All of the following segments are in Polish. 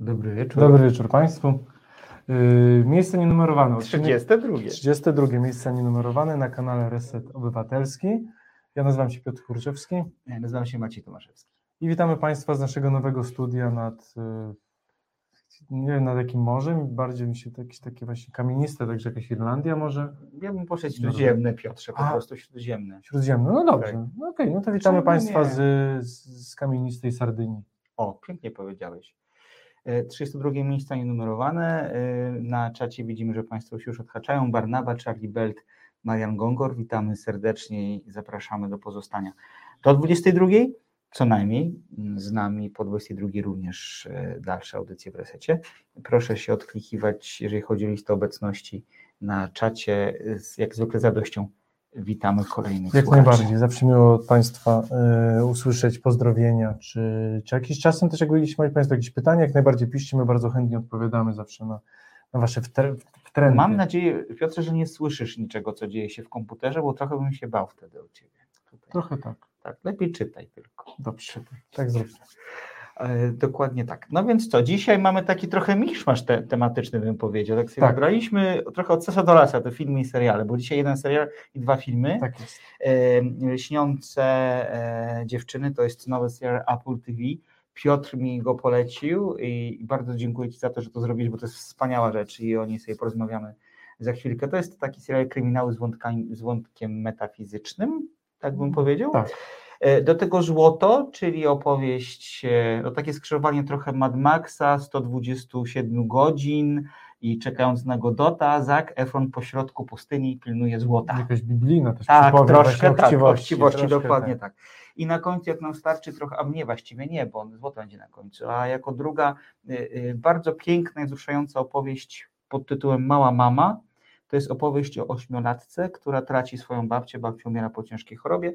Dobry wieczór. Dobry wieczór Państwu. Yy, miejsce nienumerowane. odcinek 32. 32 miejsce nienumerowane na kanale Reset Obywatelski. Ja nazywam się Piotr Kurczewski Ja nazywam się Maciej Tomaszewski. i witamy Państwa z naszego nowego studia nad, yy, nie wiem nad jakim morzem, bardziej mi się to jakieś takie właśnie kamieniste, także jakaś Irlandia może, Ja bym poszedł śródziemne, Piotrze, po A. prostu śródziemne. śródziemne. No dobrze, Tak. no okej, no to witamy Czemu Państwa nie? z, z kamienistej Sardynii. O, pięknie powiedziałeś. E, 32 miejsca nienumerowane. E, Na czacie widzimy, że Państwo się już odhaczają. Barnaba, Charlie Belt, Marian Gongor. Witamy serdecznie i zapraszamy do pozostania. Do 22 co najmniej. Mm, Z nami po 22 również e, dalsze audycje w resecie. Proszę się odklikiwać, jeżeli chodzi o listę obecności na czacie. Jak zwykle z radością witamy kolejnych Jak słuchaczy. najbardziej, zawsze miło od Państwa y, usłyszeć pozdrowienia, czy, czy jakiś czasem też jak byliście mieli Państwo jakieś pytania, jak najbardziej piszcie, my bardzo chętnie odpowiadamy zawsze na, na Wasze wtre- wtręty. Mam nadzieję, Piotrze, że nie słyszysz niczego, co dzieje się w komputerze, bo trochę bym się bał wtedy o ciebie. Tutaj. Trochę tak, Tak, lepiej czytaj tylko. dobrze, tak zróbmy. E, dokładnie tak. No więc co, dzisiaj mamy taki trochę miszmasz te, tematyczny, bym powiedział. Tak sobie Tak. wybraliśmy trochę od sesa do lasa te filmy i seriale, bo dzisiaj jeden serial i dwa filmy. Tak jest. E, Śniące e, dziewczyny to jest nowy serial Apple TV. Piotr mi go polecił i bardzo dziękuję Ci za to, że to zrobiłeś, bo to jest wspaniała rzecz i o niej sobie porozmawiamy za chwilkę. To jest taki serial kryminały z, wątkami, z wątkiem metafizycznym, tak bym powiedział. Tak. E, Do tego Złoto, czyli opowieść, e, no takie skrzyżowanie trochę Mad Maxa, 127 godzin i czekając na Godota, Zac Efron po środku pustyni pilnuje złota. Jakaś biblijna też Tak, troszkę o tak, chciwości, chciwości, troszkę dokładnie tak. tak. I na końcu, jak nam starczy trochę, a nie, właściwie nie, bo złoto będzie na końcu, a jako druga y, bardzo piękna i wzruszająca opowieść pod tytułem Mała Mama. To jest opowieść o ośmiolatce, która traci swoją babcię, babcia umiera po ciężkiej chorobie.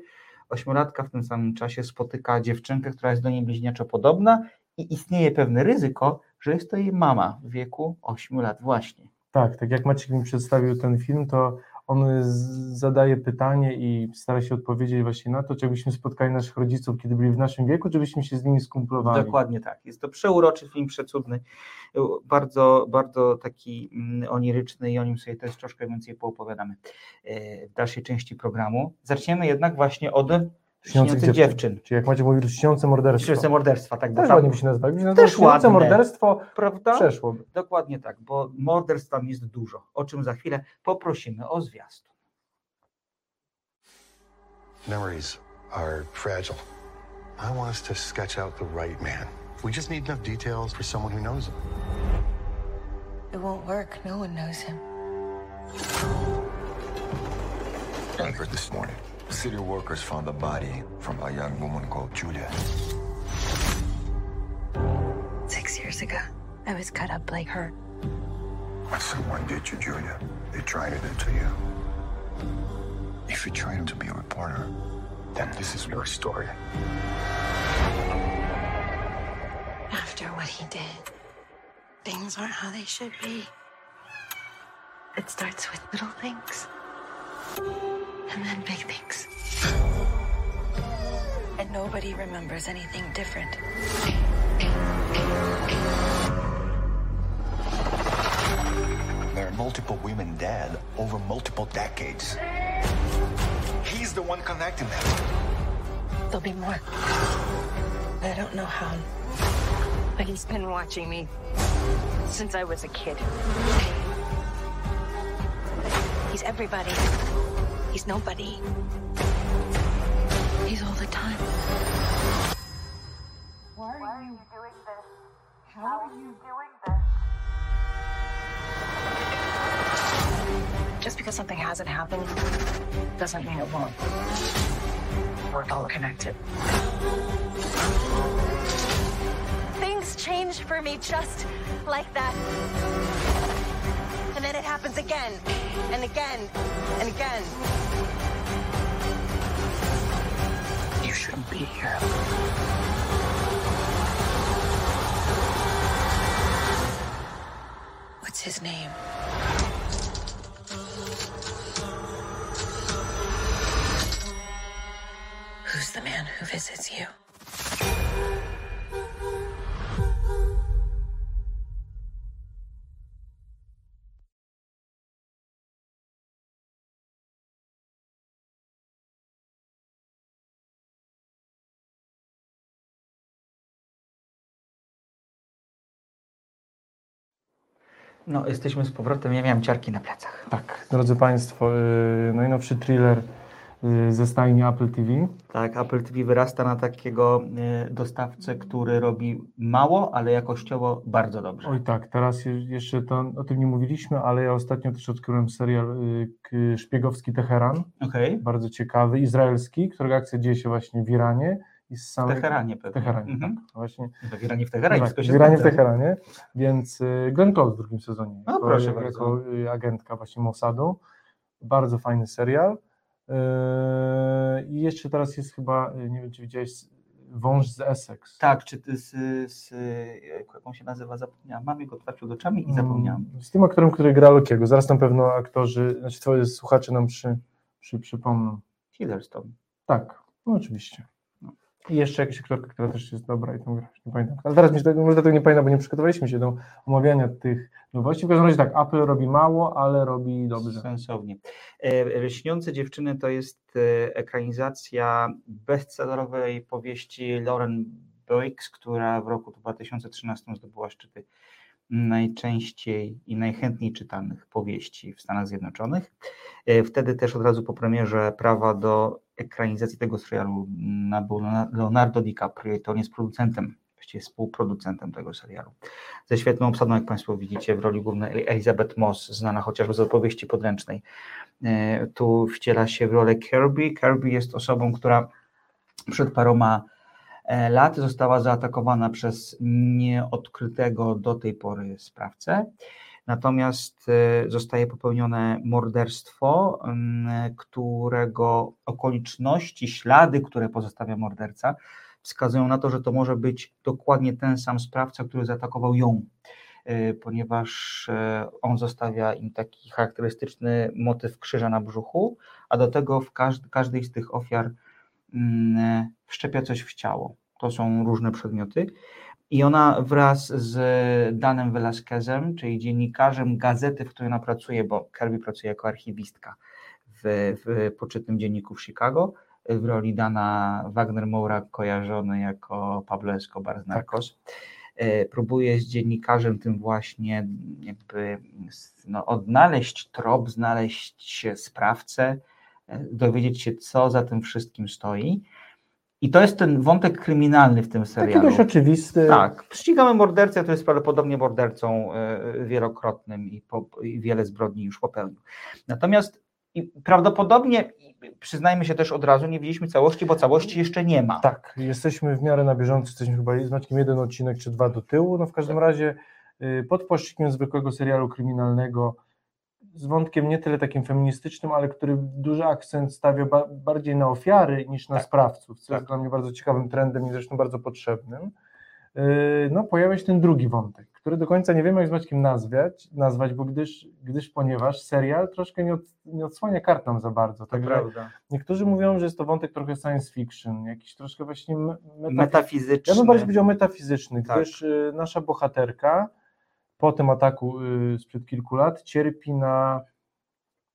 Ośmiolatka w tym samym czasie spotyka dziewczynkę, która jest do niej bliźniaczo podobna i istnieje pewne ryzyko, że jest to jej mama w wieku 8 lat właśnie. Tak, tak jak Maciek mi przedstawił ten film, to on zadaje pytanie i stara się odpowiedzieć właśnie na to, czy byśmy spotkali naszych rodziców, kiedy byli w naszym wieku, czy byśmy się z nimi skumplowali. Dokładnie tak. Jest to przeuroczy film, przecudny, bardzo, bardzo taki mm, oniryczny i o nim sobie też troszkę więcej poopowiadamy e, w dalszej części programu. Zaczniemy jednak właśnie od śniących dziewczyn. dziewczyn. Czyli jak macie mówił, lśniące morderstwo. Śniące morderstwa, tak, Też ładnie by się nazywało Też ładne. morderstwo prawda? przeszłoby. Dokładnie tak, bo morderstw tam jest dużo, o czym za chwilę poprosimy o zwiastun. Memories are fragile. I want us to sketch out the right man. We just need enough details for someone who knows him. It won't work. No one knows him. I heard this morning. City workers found a body from a young woman called Julia. Six years ago, I was cut up like her. What someone did to Julia, they tried to do to you. If you trained to be a reporter, then this is your story. After what he did, things aren't how they should be. It starts with little things, and then big things. And nobody remembers anything different. There are multiple women dead over multiple decades. He's the one connecting them. There'll be more. I don't know how. But he's been watching me since I was a kid. He's everybody. He's nobody. He's all the time. Why are you doing this? How are you doing this? Just because something hasn't happened doesn't mean it won't. We're all connected. Things change for me just like that. And then it happens again and again and again. You shouldn't be here. What's his name? Who's the man who visits you? No, jesteśmy z powrotem. Ja miałem ciarki na plecach. Tak, drodzy Państwo, yy, najnowszy thriller yy, ze stajni Apple TV. Tak, Apple TV wyrasta na takiego y, dostawcę, który robi mało, ale jakościowo bardzo dobrze. Oj tak, teraz je- jeszcze to, o tym nie mówiliśmy, ale ja ostatnio też odkryłem serial szpiegowski Teheran, Okej. bardzo ciekawy, izraelski, którego akcja dzieje się właśnie w Iranie. I z W samej... Teheranie W pewnie. Teheranie, Mhm. tak, właśnie. W Iranie w Teheranie, Tak, wszystko w Iranie w zgadza. Teheranie, więc y, Glenn Close w drugim sezonie. No, jako, proszę jako, bardzo. y, agentka właśnie Mossadu. Bardzo fajny serial. Yy, I jeszcze teraz jest chyba, y, nie wiem czy widziałeś, Wąż z Essex. Tak, czy ty z, z, jak on się nazywa, zapomniałem. Mam jego twarz przed oczami i. Mm, Z tym aktorem, który gra Lokiego. Zaraz na pewno aktorzy, znaczy twoje słuchacze nam przy, przy, przypomną. Hiddleston. Tak, no oczywiście. I jeszcze jakaś aktorka, która też jest dobra i tam gra, nie pamiętam. Ale teraz mi się może tego nie pamiętam, bo nie przygotowaliśmy się do omawiania tych nowości. W każdym razie tak, Apple robi mało, ale robi dobrze. Sensownie. E, Śniące dziewczyny to jest e, ekranizacja bestsellerowej powieści Lauren Boix, która w roku 2013 zdobyła szczyty najczęściej i najchętniej czytanych powieści w Stanach Zjednoczonych. E, Wtedy też od razu po premierze prawa do ekranizacji tego serialu nabył Leonardo DiCaprio, to on jest producentem, właściwie współproducentem tego serialu. Ze świetną obsadą, jak Państwo widzicie, w roli głównej Elizabeth Moss, znana chociażby z opowieści podręcznej. E, Tu wciela się w rolę Kirby. Kirby jest osobą, która przed paroma e, lat została zaatakowana przez nieodkrytego do tej pory sprawcę. Natomiast e, zostaje popełnione morderstwo, którego okoliczności, ślady, które pozostawia morderca, wskazują na to, że to może być dokładnie ten sam sprawca, który zaatakował ją, e, ponieważ e, on zostawia im taki charakterystyczny motyw krzyża na brzuchu, a do tego w każd- każdej z tych ofiar wszczepia coś w ciało. To są różne przedmioty. I ona wraz z Danem Velasquezem, czyli dziennikarzem gazety, w której ona pracuje, bo Kirby pracuje jako archiwistka w, w poczytnym dzienniku w Chicago, w roli Dana Wagner Moura, kojarzony jako Pablo Escobar z Narcos. E, Próbuje z dziennikarzem tym właśnie jakby no, odnaleźć trop, znaleźć sprawcę, e, dowiedzieć się, co za tym wszystkim stoi. I to jest ten wątek kryminalny w tym Taki serialu. dość oczywisty. Tak, ścigamy mordercę, który jest prawdopodobnie mordercą e, wielokrotnym i, po, i wiele zbrodni już popełnił. Natomiast i prawdopodobnie, przyznajmy się też od razu, nie widzieliśmy całości, bo całości jeszcze nie ma. Tak, jesteśmy w miarę na bieżąco, jesteśmy chyba z Maćkiem jeden odcinek czy dwa do tyłu. No w każdym razie y, pod płaszczykiem zwykłego serialu kryminalnego z wątkiem nie tyle takim feministycznym, ale który duży akcent stawia ba bardziej na ofiary niż na Tak. sprawców, co Tak. jest dla mnie bardzo ciekawym trendem i zresztą bardzo potrzebnym. Y, No pojawia się ten drugi wątek, który do końca nie wiemy jak z Maćkiem nazwać, nazwać bo gdyż, gdyż ponieważ serial troszkę nie, od, nie odsłania kart nam za bardzo. Także prawda. niektórzy mówią, że jest to wątek trochę science fiction, jakiś troszkę właśnie me- metafi- Metafizyczny. ja bym bardziej powiedział metafizyczny, Tak. gdyż y, nasza bohaterka po tym ataku y, sprzed kilku lat cierpi na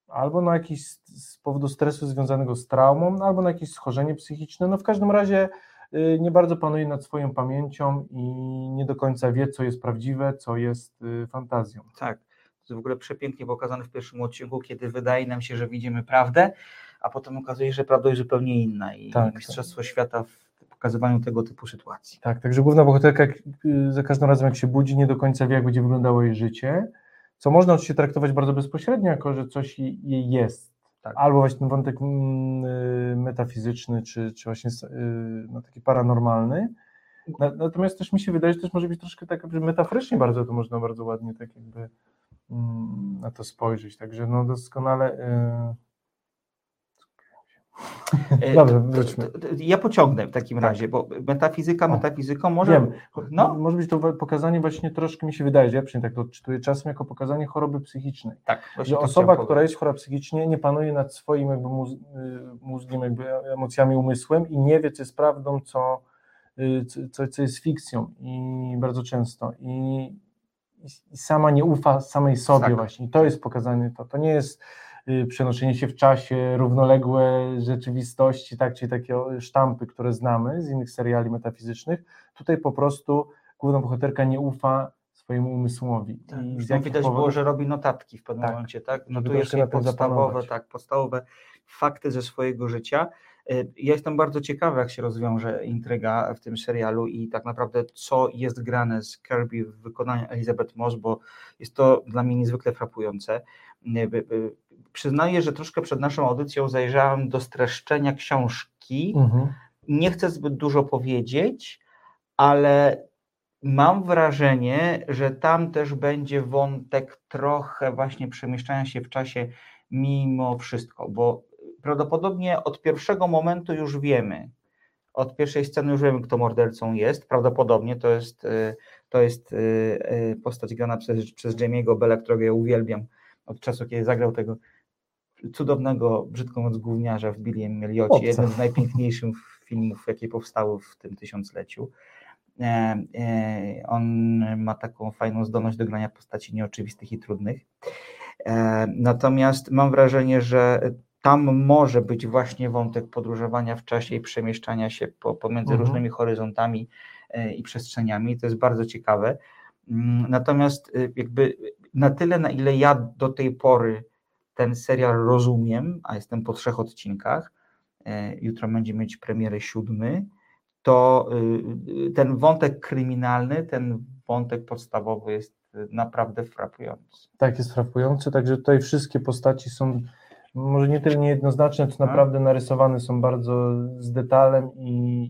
albo na jakiś z powodu stresu związanego z traumą, no, albo na jakieś schorzenie psychiczne. No w każdym razie y, nie bardzo panuje nad swoją pamięcią i nie do końca wie, co jest prawdziwe, co jest y, fantazją. Tak. To jest w ogóle przepięknie pokazane w pierwszym odcinku, kiedy wydaje nam się, że widzimy prawdę, a potem okazuje się, że prawda jest zupełnie inna i Tak. mistrzostwo świata w pokazywaniu tego typu sytuacji. Tak, także główna bohaterka jak, y, za każdym razem jak się budzi, nie do końca wie, jak będzie wyglądało jej życie, co można oczywiście traktować bardzo bezpośrednio, jako że coś jej jest. Tak. Albo właśnie ten wątek mm, y, metafizyczny, czy, czy właśnie y, no, taki paranormalny. Na, natomiast też mi się wydaje, że też może być troszkę tak jakby metaforycznie bardzo, to można bardzo ładnie tak jakby mm, na to spojrzeć. Także no doskonale. Y, E, Dobrze, to- wróćmy. Ja pociągnę w takim Tak. razie, bo metafizyka metafizyką może. Wiem. No, Może być to pokazanie właśnie troszkę mi się wydaje, że ja przynajmniej tak to odczytuję czasem jako pokazanie choroby psychicznej. tak. że to osoba, która powiedzieć. jest chora psychicznie, nie panuje nad swoim jakby y, mózgiem, jakby emocjami, umysłem i nie wie, co jest prawdą, co, y, co, co jest fikcją i bardzo często i, i- sama nie ufa samej sobie Tak. właśnie. I to jest pokazanie to. To nie jest przenoszenie się w czasie, równoległe rzeczywistości, tak, czyli takie sztampy, które znamy z innych seriali metafizycznych. Tutaj po prostu główna bohaterka nie ufa swojemu umysłowi. Tak, I widać było, powodów- że robi notatki w pewnym Tak, momencie, tak? Notuje sobie podstawowe, tak, podstawowe fakty ze swojego życia. Y, Ja jestem bardzo ciekawy, jak się rozwiąże intryga w tym serialu i tak naprawdę co jest grane z Kirby w wykonaniu Elizabeth Moss, bo jest to dla mnie niezwykle frapujące. Y, Przyznaję, że troszkę przed naszą audycją zajrzałem do streszczenia książki. Mhm. Nie chcę zbyt dużo powiedzieć, ale mam wrażenie, że tam też będzie wątek trochę właśnie przemieszczania się w czasie mimo wszystko, bo prawdopodobnie od pierwszego momentu już wiemy, od pierwszej sceny już wiemy, kto mordercą jest. Prawdopodobnie to jest, y, to jest y, y, postać grana przez, przez Jamie'ego Bella, którego ja uwielbiam od czasu, kiedy zagrał tego cudownego, brzydko mówiąc, gówniarza w Billiem Chłopca. jeden z najpiękniejszych filmów, jakie powstały w tym tysiącleciu. E, e, On ma taką fajną zdolność do grania postaci nieoczywistych i trudnych. E, Natomiast mam wrażenie, że tam może być właśnie wątek podróżowania w czasie i przemieszczania się po, pomiędzy Mhm. różnymi horyzontami e, i przestrzeniami. To jest bardzo ciekawe. Mm, Natomiast e, jakby na tyle, na ile ja do tej pory ten serial rozumiem, a jestem po trzech odcinkach, e, jutro będzie mieć premierę siódmy, to ten wątek kryminalny, ten wątek podstawowy jest naprawdę frapujący. Tak, jest frapujący, także tutaj wszystkie postaci są może nie tyle niejednoznaczne, co Mhm. naprawdę narysowane są bardzo z detalem i,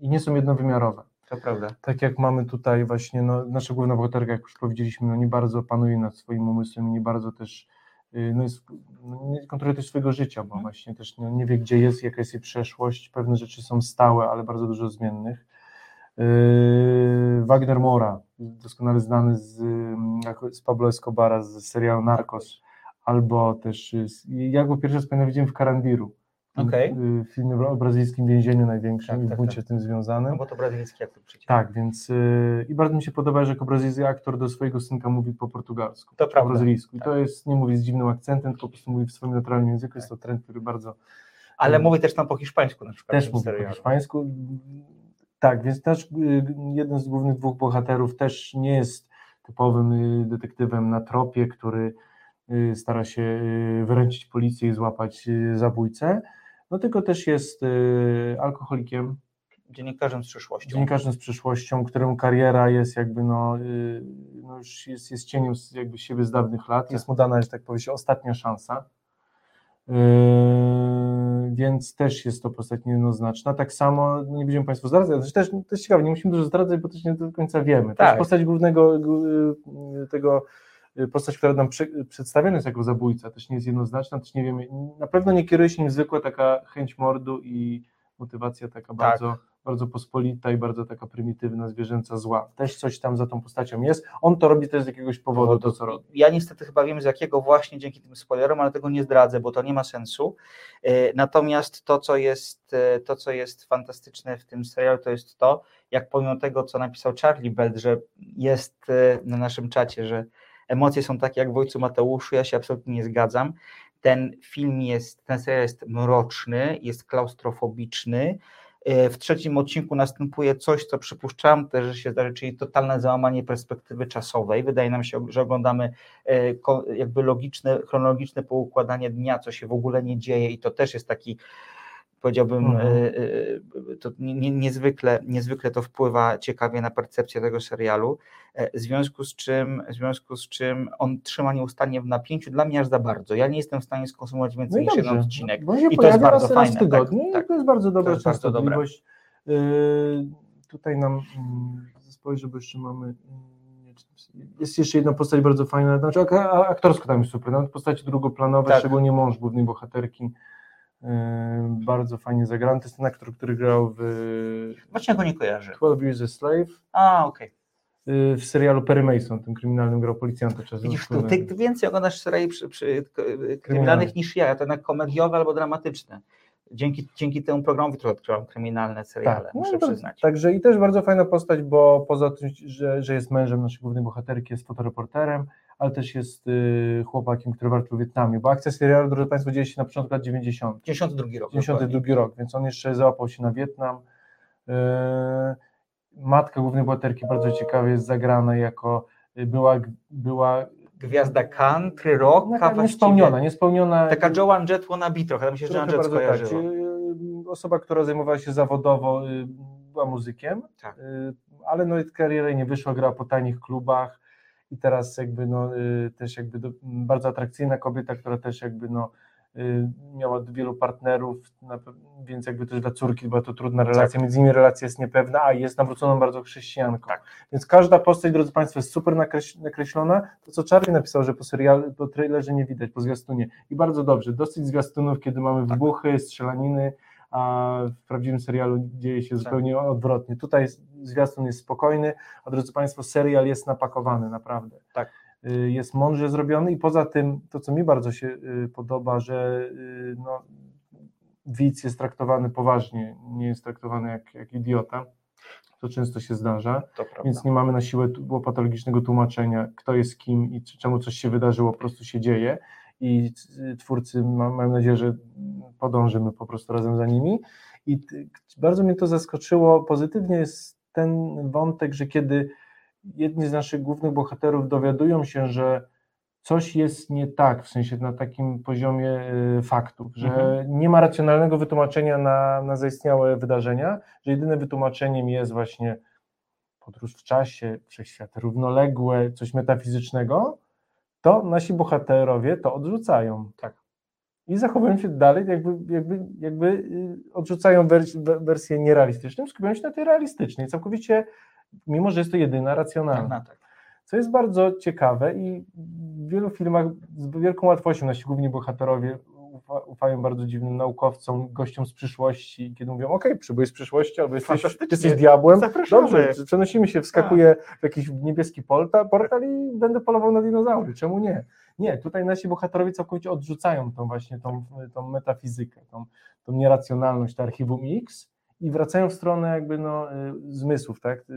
i nie są jednowymiarowe. To prawda. Tak jak mamy tutaj właśnie, no, nasza główna bohaterka, jak już powiedzieliśmy, no nie bardzo panuje nad swoim umysłem nie bardzo też y, no jest, no nie kontroluje też swojego życia, bo właśnie też no, nie wie, gdzie jest, jaka jest jej przeszłość, pewne rzeczy są stałe, ale bardzo dużo zmiennych. Yy, Wagner Mora, doskonale znany z, jako- z Pablo Escobara z serialu Narcos, albo też, y, ja go pierwszy raz pamiętam widziałem w Karandiru, w filmie o brazylijskim więzieniu największym Tak, i tak, buncie tak. tym związanym. No bo to brazylijski aktor przecież. Tak, więc yy, i bardzo mi się podoba, że jako brazylijski aktor do swojego synka mówi po portugalsku, To po brazylijsku. I tak. to jest, nie mówi z dziwnym akcentem, tylko po prostu mówi w swoim naturalnym języku. Jest to trend, który bardzo Ale Mm. mówi też tam po hiszpańsku na przykład. też mówi po hiszpańsku. Tak, więc też y, jeden z głównych dwóch bohaterów też nie jest typowym y, detektywem na tropie, który y, stara się y, wyręczyć policję i złapać y, zabójcę, no tylko też jest y, alkoholikiem, Dziennikarzem z przyszłością. dziennikarzem z przyszłością, któremu kariera jest jakby no, y, no już jest, jest cieniem z jakby siebie z dawnych lat, jest mu dana, że tak powiem, ostatnia szansa. Yy, więc też jest to postać niejednoznaczna. Tak samo, no nie będziemy Państwu zdradzać, to też jest ciekawe, nie musimy dużo zdradzać, bo też nie do końca wiemy. Tak. Też postać głównego tego, postać, która nam przy, przedstawiona jest jako zabójca, też nie jest jednoznaczna, też nie wiemy, na pewno nie kieruje się nim zwykła taka chęć mordu i motywacja taka bardzo, bardzo pospolita i bardzo taka prymitywna, zwierzęca zła. Też coś tam za tą postacią jest. On to robi też z jakiegoś powodu, to co robi. Ja niestety chyba wiem z jakiego właśnie dzięki tym spoilerom, ale tego nie zdradzę, bo to nie ma sensu. E, Natomiast to, co jest, e, to, co jest fantastyczne w tym serialu, to jest to, jak pomimo tego, co napisał Charlie Belt, że jest na naszym czacie, że emocje są takie jak w Ojcu Mateuszu, ja się absolutnie nie zgadzam. Ten film jest, ten serial jest mroczny, jest klaustrofobiczny. E, W trzecim odcinku następuje coś, co przypuszczam też, że się zdarzy, czyli totalne załamanie perspektywy czasowej. Wydaje nam się, że oglądamy e, jakby logiczne, chronologiczne poukładanie dnia, co się w ogóle nie dzieje i to też jest taki powiedziałbym, Mhm. e, e, to nie- nie- niezwykle, niezwykle to wpływa ciekawie na percepcję tego serialu, e, w związku z czym, w związku z czym on trzyma nieustannie w napięciu, dla mnie aż za bardzo. Ja nie jestem w stanie skonsumować No więcej i niż jeden odcinek. I to jest bardzo fajne. w tygodniu tak, tak. to jest bardzo dobra jest bardzo dobre. Yy, tutaj nam mm, spojrzę, bo jeszcze mamy mm, jest jeszcze jedna postać bardzo fajna, znaczy aktorsko tam jest super, nawet postacie drugoplanowe, Tak. szczególnie mąż głównej bohaterki, bardzo fajnie zagrany, to jest ten aktor, który grał w Właśnie go nie kojarzę. 12 Years a Slave, A, okej. yy, w serialu Perry Mason, tym kryminalnym grał policjanta czasem. Widzisz, ty, ty, więcej oglądasz seriali przy, przy, kryminalnych niż ja, ja to jednak komediowe albo dramatyczne. Dzięki, dzięki temu programowi trochę odkryłam kryminalne seriale, Tak, muszę no, przyznać. Także i też bardzo fajna postać, bo poza tym, że, że jest mężem naszej głównej bohaterki, jest fotoreporterem, ale też jest y, chłopakiem, który walczył w Wietnamie, bo akcja serialu, drodzy Państwo, dzieje się na początku lat 90. 92 rok. 92 rok, więc on jeszcze załapał się na Wietnam. Yy, Matka głównej bohaterki bardzo ciekawie jest zagrana jako y, była, była Gwiazda country, rocka taka niespełniona, niespełniona. Taka Joan Jett wannabe trochę, myślę, że trochę Joan Jett tak, y, Osoba, która zajmowała się zawodowo, y, była muzykiem, Tak. y, ale no karierę nie wyszła, grała po tanich klubach i teraz jakby no y, też jakby do, bardzo atrakcyjna kobieta, która też jakby no y, miała wielu partnerów, więc jakby też dla córki była to trudna relacja, między nimi relacja jest niepewna, a jest nawróconą bardzo chrześcijanką. Tak. Więc każda postać, drodzy Państwo, jest super nakreś- nakreślona. To, co Charlie napisał, że po serialu, po trailerze nie widać, po zwiastunie. I bardzo dobrze, dosyć zwiastunów, kiedy mamy Tak. wybuchy, strzelaniny, a w prawdziwym serialu dzieje się Tak. zupełnie odwrotnie. Tutaj zwiastun jest spokojny, a drodzy Państwo, serial jest napakowany, naprawdę. Tak. Y, Jest mądrze zrobiony i poza tym, to co mi bardzo się y, podoba, że y, no, widz jest traktowany poważnie, nie jest traktowany jak, jak idiota, to często się zdarza. Więc nie mamy na siłę patologicznego tłumaczenia, kto jest kim i czemu coś się wydarzyło, po prostu się dzieje. I twórcy, mam, nadzieję, że podążymy po prostu razem za nimi. I bardzo mnie to zaskoczyło. Pozytywnie jest ten wątek, że kiedy jedni z naszych głównych bohaterów dowiadują się, że coś jest nie tak, w sensie na takim poziomie y, faktów, że Mhm. nie ma racjonalnego wytłumaczenia na, na zaistniałe wydarzenia, że jedyne wytłumaczeniem jest właśnie podróż w czasie, wszechświaty równoległe, coś metafizycznego, to nasi bohaterowie to odrzucają. Tak. I zachowują się dalej, jakby, jakby, jakby y, odrzucają wers- we- wersję nierealistyczną, skupiają się na tej realistycznej, całkowicie, mimo że jest to jedyna racjonalna. Tak. Co jest bardzo ciekawe i w wielu filmach z wielką łatwością nasi główni bohaterowie ufają bardzo dziwnym naukowcom, gościom z przyszłości, kiedy mówią, okej, przybyłeś z przyszłości, albo jesteś, jesteś diabłem, Zapraszamy. dobrze, przenosimy się, wskakuję w jakiś niebieski portal, portal i będę polował na dinozaury, czemu nie? Nie, tutaj nasi bohaterowie całkowicie odrzucają tą właśnie tą, tą metafizykę, tą, tą nieracjonalność, to archiwum X i wracają w stronę jakby no, y, zmysłów, tak? Y,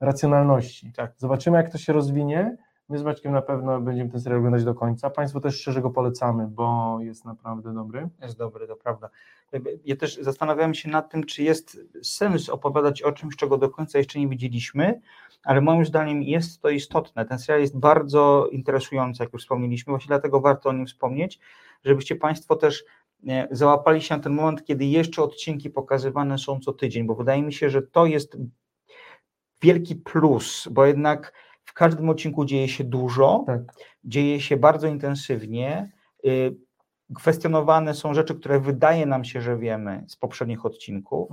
racjonalności. Tak. Zobaczymy, jak to się rozwinie. My z Maćkiem na pewno będziemy ten serial oglądać do końca. Państwu też szczerze go polecamy, bo jest naprawdę dobry. Jest dobry, to prawda. Ja też zastanawiałem się nad tym, czy jest sens opowiadać o czymś, czego do końca jeszcze nie widzieliśmy, ale moim zdaniem jest to istotne. Ten serial jest bardzo interesujący, jak już wspomnieliśmy, właśnie dlatego warto o nim wspomnieć, żebyście Państwo też e, załapali się na ten moment, kiedy jeszcze odcinki pokazywane są co tydzień, bo wydaje mi się, że to jest wielki plus, bo jednak w każdym odcinku dzieje się dużo, Tak. dzieje się bardzo intensywnie. y, Kwestionowane są rzeczy, które wydaje nam się, że wiemy z poprzednich odcinków.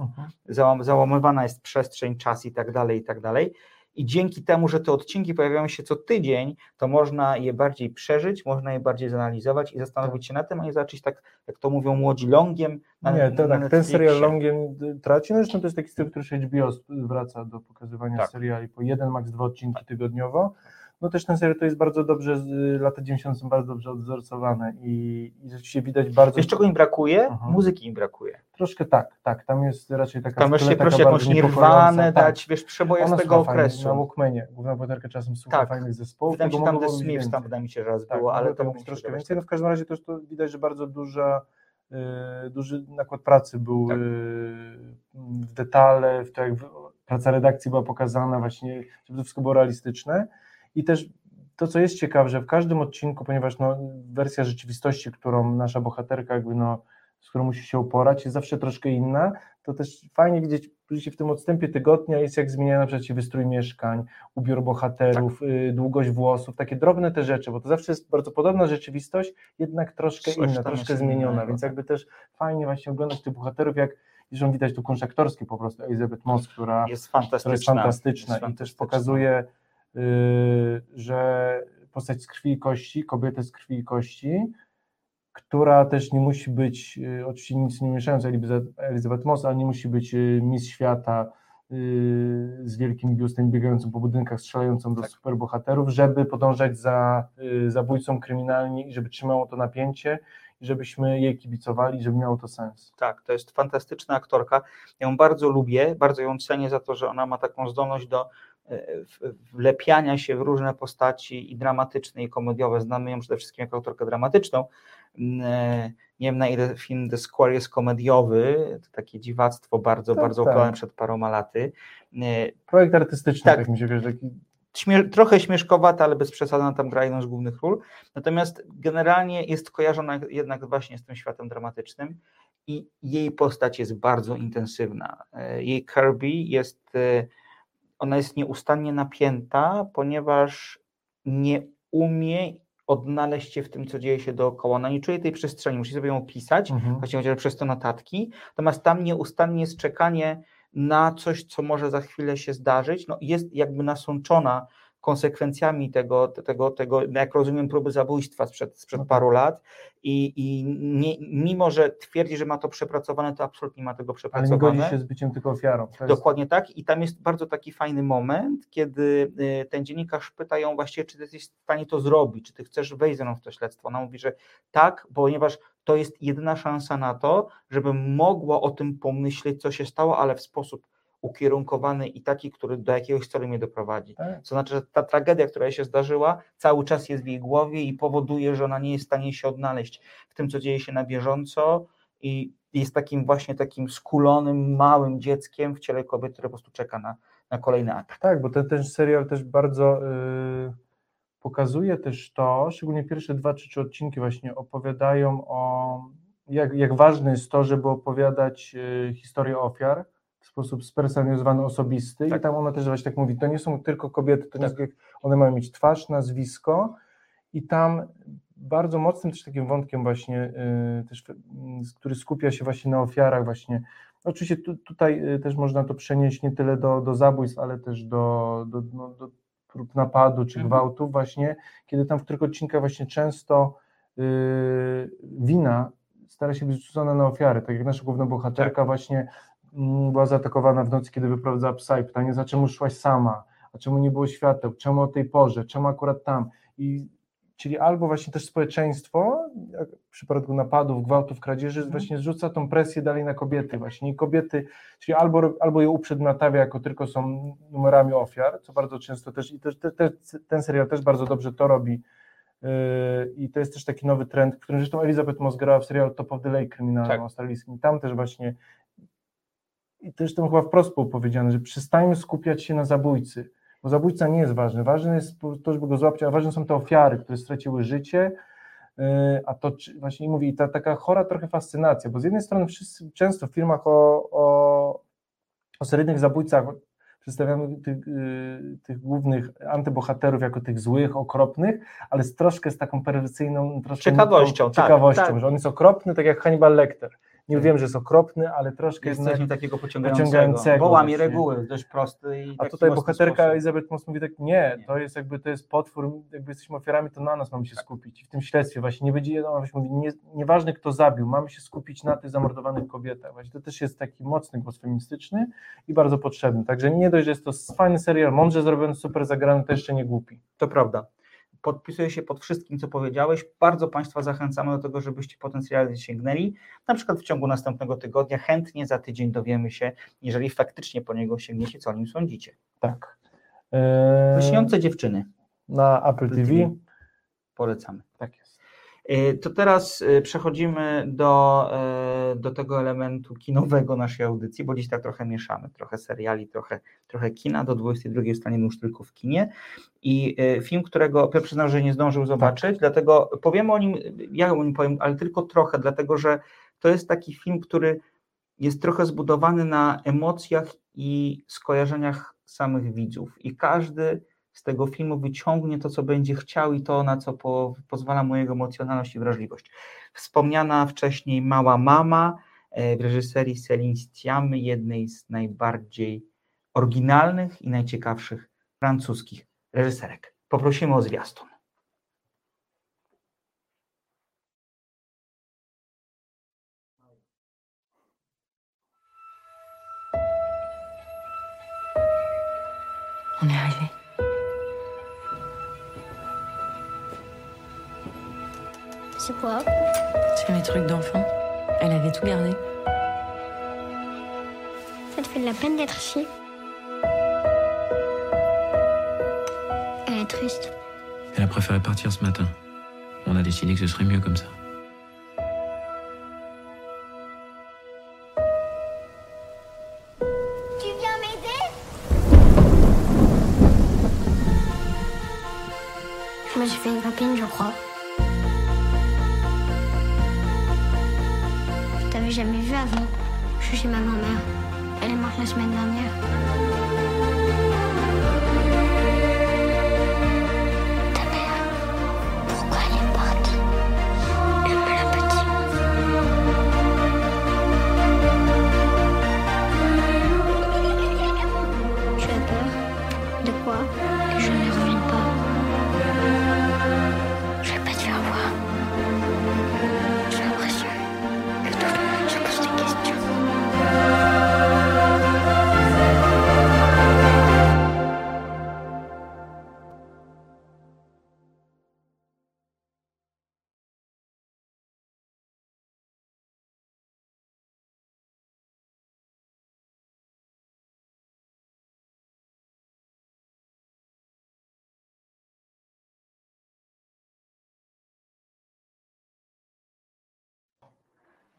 Załam, załamywana jest przestrzeń, czas i tak dalej, i tak dalej. I dzięki temu, że te odcinki pojawiają się co tydzień, to można je bardziej przeżyć, można je bardziej zanalizować i zastanowić się na tym, a nie zacząć tak, jak to mówią młodzi, longiem na, Nie, to na tak, ten serial longiem y, traci. No zresztą to jest taki styl, który już HBO wraca do pokazywania Tak. seriali po jeden, maks dwa odcinki tygodniowo. No też ten serial to jest bardzo dobrze, lata 90 są bardzo dobrze odzorcowane i, i rzeczywiście widać bardzo... Wiesz, czego im brakuje? Mhm. Muzyki im brakuje. Troszkę tak, tak, tam jest raczej taka... Tam taka proszę jakąś nirwanę tak. dać, wiesz, przeboje z tego słucha fajnie, okresu. Na Walkmanie, główna bohaterka czasem słucha Tak. fajnych zespołów. Wydaje mi się, tam The Smiths, tam wydaje mi się, że raz Tak, było, ale mogło to tego mógł się troszkę wydawać więcej. No w każdym razie też to widać, że bardzo duża, y, duży nakład pracy był Tak. y, w detale, w to jak praca redakcji była pokazana właśnie, żeby to wszystko było realistyczne i też to, co jest ciekawe, że w każdym odcinku, ponieważ no, wersja rzeczywistości, którą nasza bohaterka jakby no, z którą musi się uporać, jest zawsze troszkę inna, to też fajnie widzieć, w tym odstępie tygodnia jest jak zmienia na przykład wystrój mieszkań, ubiór bohaterów, Tak. y, długość włosów, takie drobne te rzeczy, bo to zawsze jest bardzo podobna rzeczywistość, jednak troszkę Coś inna, troszkę zmieniona, innego, więc tak. jakby też fajnie właśnie oglądać tych bohaterów, jak zresztą widać tu kunsz aktorski po prostu, Elizabeth Moss, która Jest która fantastyczna. jest fantastyczna Jest i też fantastyczna. pokazuje, że postać z krwi i kości, kobietę z krwi i kości, która też nie musi być, y, oczywiście nic nie mieszając Elizabeth- Moss, ale nie musi być y, Miss Świata y, z wielkim biustem biegającą po budynkach, strzelającą do Tak. superbohaterów, żeby podążać za y, zabójcą kryminalnie i żeby trzymało to napięcie i żebyśmy jej kibicowali, żeby miało to sens. Tak, to jest fantastyczna aktorka. Ja ją bardzo lubię, bardzo ją cenię za to, że ona ma taką zdolność do wlepiania się w różne postaci i dramatyczne, i komediowe. Znamy ją przede wszystkim jako aktorkę dramatyczną. Mm, e, Nie wiem na ile film The Square jest komediowy, to takie dziwactwo bardzo, Tak, bardzo tak. przed paroma laty. E, Projekt artystyczny, Tak. tak, mi się wydaje, taki śmie trochę śmieszkowata, ale bez przesady ona tam gra jedną z głównych ról. Natomiast generalnie jest kojarzona jednak właśnie z tym światem dramatycznym i jej postać jest bardzo intensywna. E, jej Kirby jest, e, ona jest nieustannie napięta, ponieważ nie umie odnaleźć się w tym, co dzieje się dookoła. Ona nie czuje tej przestrzeni, musi sobie ją opisać, mhm. właśnie chociażby przez te notatki, natomiast tam nieustannie jest czekanie na coś, co może za chwilę się zdarzyć, no jest jakby nasączona konsekwencjami tego, tego, tego jak rozumiem, próby zabójstwa sprzed, sprzed paru tak. lat i, i nie, mimo, że twierdzi, że ma to przepracowane, to absolutnie ma tego przepracowane. Ale nie godzi się z byciem tylko ofiarą. Dokładnie tak i tam jest bardzo taki fajny moment, kiedy y, ten dziennikarz pyta ją właściwie, czy ty jesteś w stanie to zrobić, czy ty chcesz wejść ze mną w to śledztwo. Ona mówi, że tak, ponieważ to jest jedyna szansa na to, żeby mogła o tym pomyśleć, co się stało, ale w sposób ukierunkowany i taki, który do jakiegoś celu mnie doprowadzi. Tak. Co znaczy, że ta tragedia, która się zdarzyła, cały czas jest w jej głowie i powoduje, że ona nie jest w stanie się odnaleźć w tym, co dzieje się na bieżąco i jest takim właśnie takim skulonym, małym dzieckiem w ciele kobiety, które po prostu czeka na, na kolejny atak. Tak, bo ten, ten serial też bardzo yy, pokazuje też to, szczególnie pierwsze dwa czy trzy odcinki właśnie opowiadają o jak, jak ważne jest to, żeby opowiadać yy, historię ofiar, sposób spersonalizowany, osobisty tak. i tam ona też właśnie tak mówi, to nie są tylko kobiety, to tak. nie jest, one mają mieć twarz, nazwisko i tam bardzo mocnym też takim wątkiem właśnie, yy, też, yy, który skupia się właśnie na ofiarach właśnie, oczywiście tu, tutaj yy, też można to przenieść nie tyle do, do zabójstw, ale też do, do, no, do prób napadu czy mhm. gwałtów właśnie, kiedy tam w których odcinkach właśnie często y, wina stara się być rzucona na ofiary, tak jak nasza główna bohaterka tak. właśnie była zaatakowana w nocy, kiedy wyprowadzała psa i pytanie, za czemu szłaś sama, a czemu nie było świateł, czemu o tej porze, czemu akurat tam? I czyli albo właśnie też społeczeństwo, jak w przypadku napadów, gwałtów, kradzieży, mhm. właśnie zrzuca tą presję dalej na kobiety właśnie. I kobiety, czyli albo, albo je uprzedmiotawia jako tylko są numerami ofiar, co bardzo często też i też, te, te, ten serial też bardzo dobrze to robi. Yy, i to jest też taki nowy trend, którym zresztą Elizabeth Moss grała w serialu Top of the Lake kryminalnym tak. australijskim, tam też właśnie i też tam chyba wprost było powiedziane, że przestańmy skupiać się na zabójcy, bo zabójca nie jest ważny. Ważne jest to, żeby go złapać, a ważne są te ofiary, które straciły życie, y, a to właśnie mówi, i ta taka chora trochę fascynacja, bo z jednej strony wszyscy często w filmach o, o, o seryjnych zabójcach przedstawiamy tych, y, tych, głównych antybohaterów jako tych złych, okropnych, ale z troszkę z taką perwersyjną troszkę ciekawością, tak, ciekawością tak. że on jest okropny, tak jak Hannibal Lecter. Nie wiem, że jest okropny, ale troszkę jest coś takiego pociągającego, pociągającego bo łamie reguły, dość prosty. I A tutaj bohaterka sposób. Elizabeth Moss mówi tak, nie, nie, to jest jakby, to jest potwór, jakby jesteśmy ofiarami, to na nas mamy się tak. skupić. I w tym śledztwie właśnie nie będzie, no, właśnie mówi, nie, nieważne kto zabił, mamy się skupić na tych zamordowanych kobietach. Właśnie to też jest taki mocny głos feministyczny i bardzo potrzebny. Także nie dość, że jest to fajny serial, mądrze zrobiony, super zagrany, to jeszcze nie głupi. To prawda podpisuję się pod wszystkim, co powiedziałeś. Bardzo Państwa zachęcamy do tego, żebyście potencjalnie sięgnęli. Na przykład w ciągu następnego tygodnia chętnie za tydzień dowiemy się, jeżeli faktycznie po niego sięgniecie, co o nim sądzicie. Tak. Eee... Lśniące dziewczyny. Na Apple, Apple TV. TV. Polecamy. Tak to teraz e, przechodzimy do, e, do tego elementu kinowego naszej audycji, bo dziś tak trochę mieszamy, trochę seriali, trochę, trochę kina, do 22 staniemy już tylko w kinie. I film, którego przyznam, że nie zdążył zobaczyć, tak. dlatego powiemy o nim, ja o nim powiem, ale tylko trochę, dlatego że to jest taki film, który jest trochę zbudowany na emocjach i skojarzeniach samych widzów. I każdy z tego filmu wyciągnie to, co będzie chciał i to, na co po, pozwala mu jego emocjonalność i wrażliwość. Wspomniana wcześniej Mała Mama e, w reżyserii Celine Sciammy, jednej z najbardziej oryginalnych i najciekawszych francuskich reżyserek. Poprosimy o zwiastun. C'est quoi C'est mes trucs d'enfant. Elle avait tout gardé. Ça te fait de la peine d'être ici Elle est triste. Elle a préféré partir ce matin. On a décidé que ce serait mieux comme ça.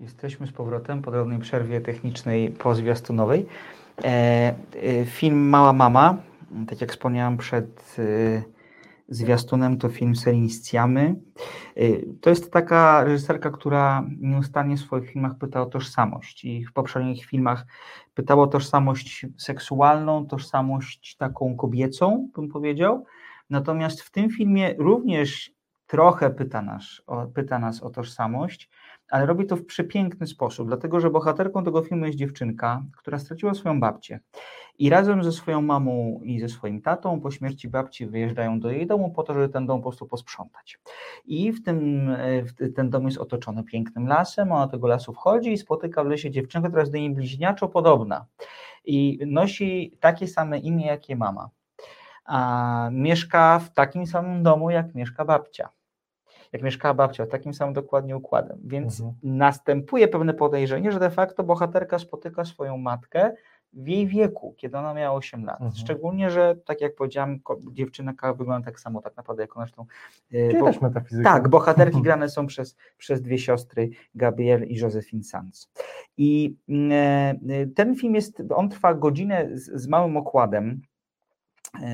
Jesteśmy z powrotem po drobnej przerwie technicznej pozwiastunowej. E, e, film Mała Mama, tak jak wspomniałem przed e, zwiastunem, to film serii Sciamy. E, To jest taka reżyserka, która nieustannie w swoich filmach pyta o tożsamość i w poprzednich filmach pytała o tożsamość seksualną, tożsamość taką kobiecą, bym powiedział. Natomiast w tym filmie również trochę pyta nas, o, pyta nas o tożsamość, ale robi to w przepiękny sposób, dlatego że bohaterką tego filmu jest dziewczynka, która straciła swoją babcię. I razem ze swoją mamą i ze swoim tatą po śmierci babci wyjeżdżają do jej domu po to, żeby ten dom po prostu posprzątać. I w tym, e, w- ten dom jest otoczony pięknym lasem, ona tego lasu wchodzi i spotyka w lesie dziewczynkę, która jest do niej bliźniaczo podobna. I nosi takie same imię, jak jej mama. A mieszka w takim samym domu, jak mieszka babcia jak mieszkała babcia, takim samym dokładnie układem. Więc Mhm. następuje pewne podejrzenie, że de facto bohaterka spotyka swoją matkę w jej wieku, kiedy ona miała 8 lat. Mhm. Szczególnie, że tak jak powiedziałam, dziewczynka wygląda tak samo tak naprawdę jak ona zresztą. Czyli bo- też metafizyka. tak, bohaterki grane są przez, przez dwie siostry, Gabrielle i Josephine Sanz. I mm, e, ten film jest, on trwa godzinę z, z małym okładem,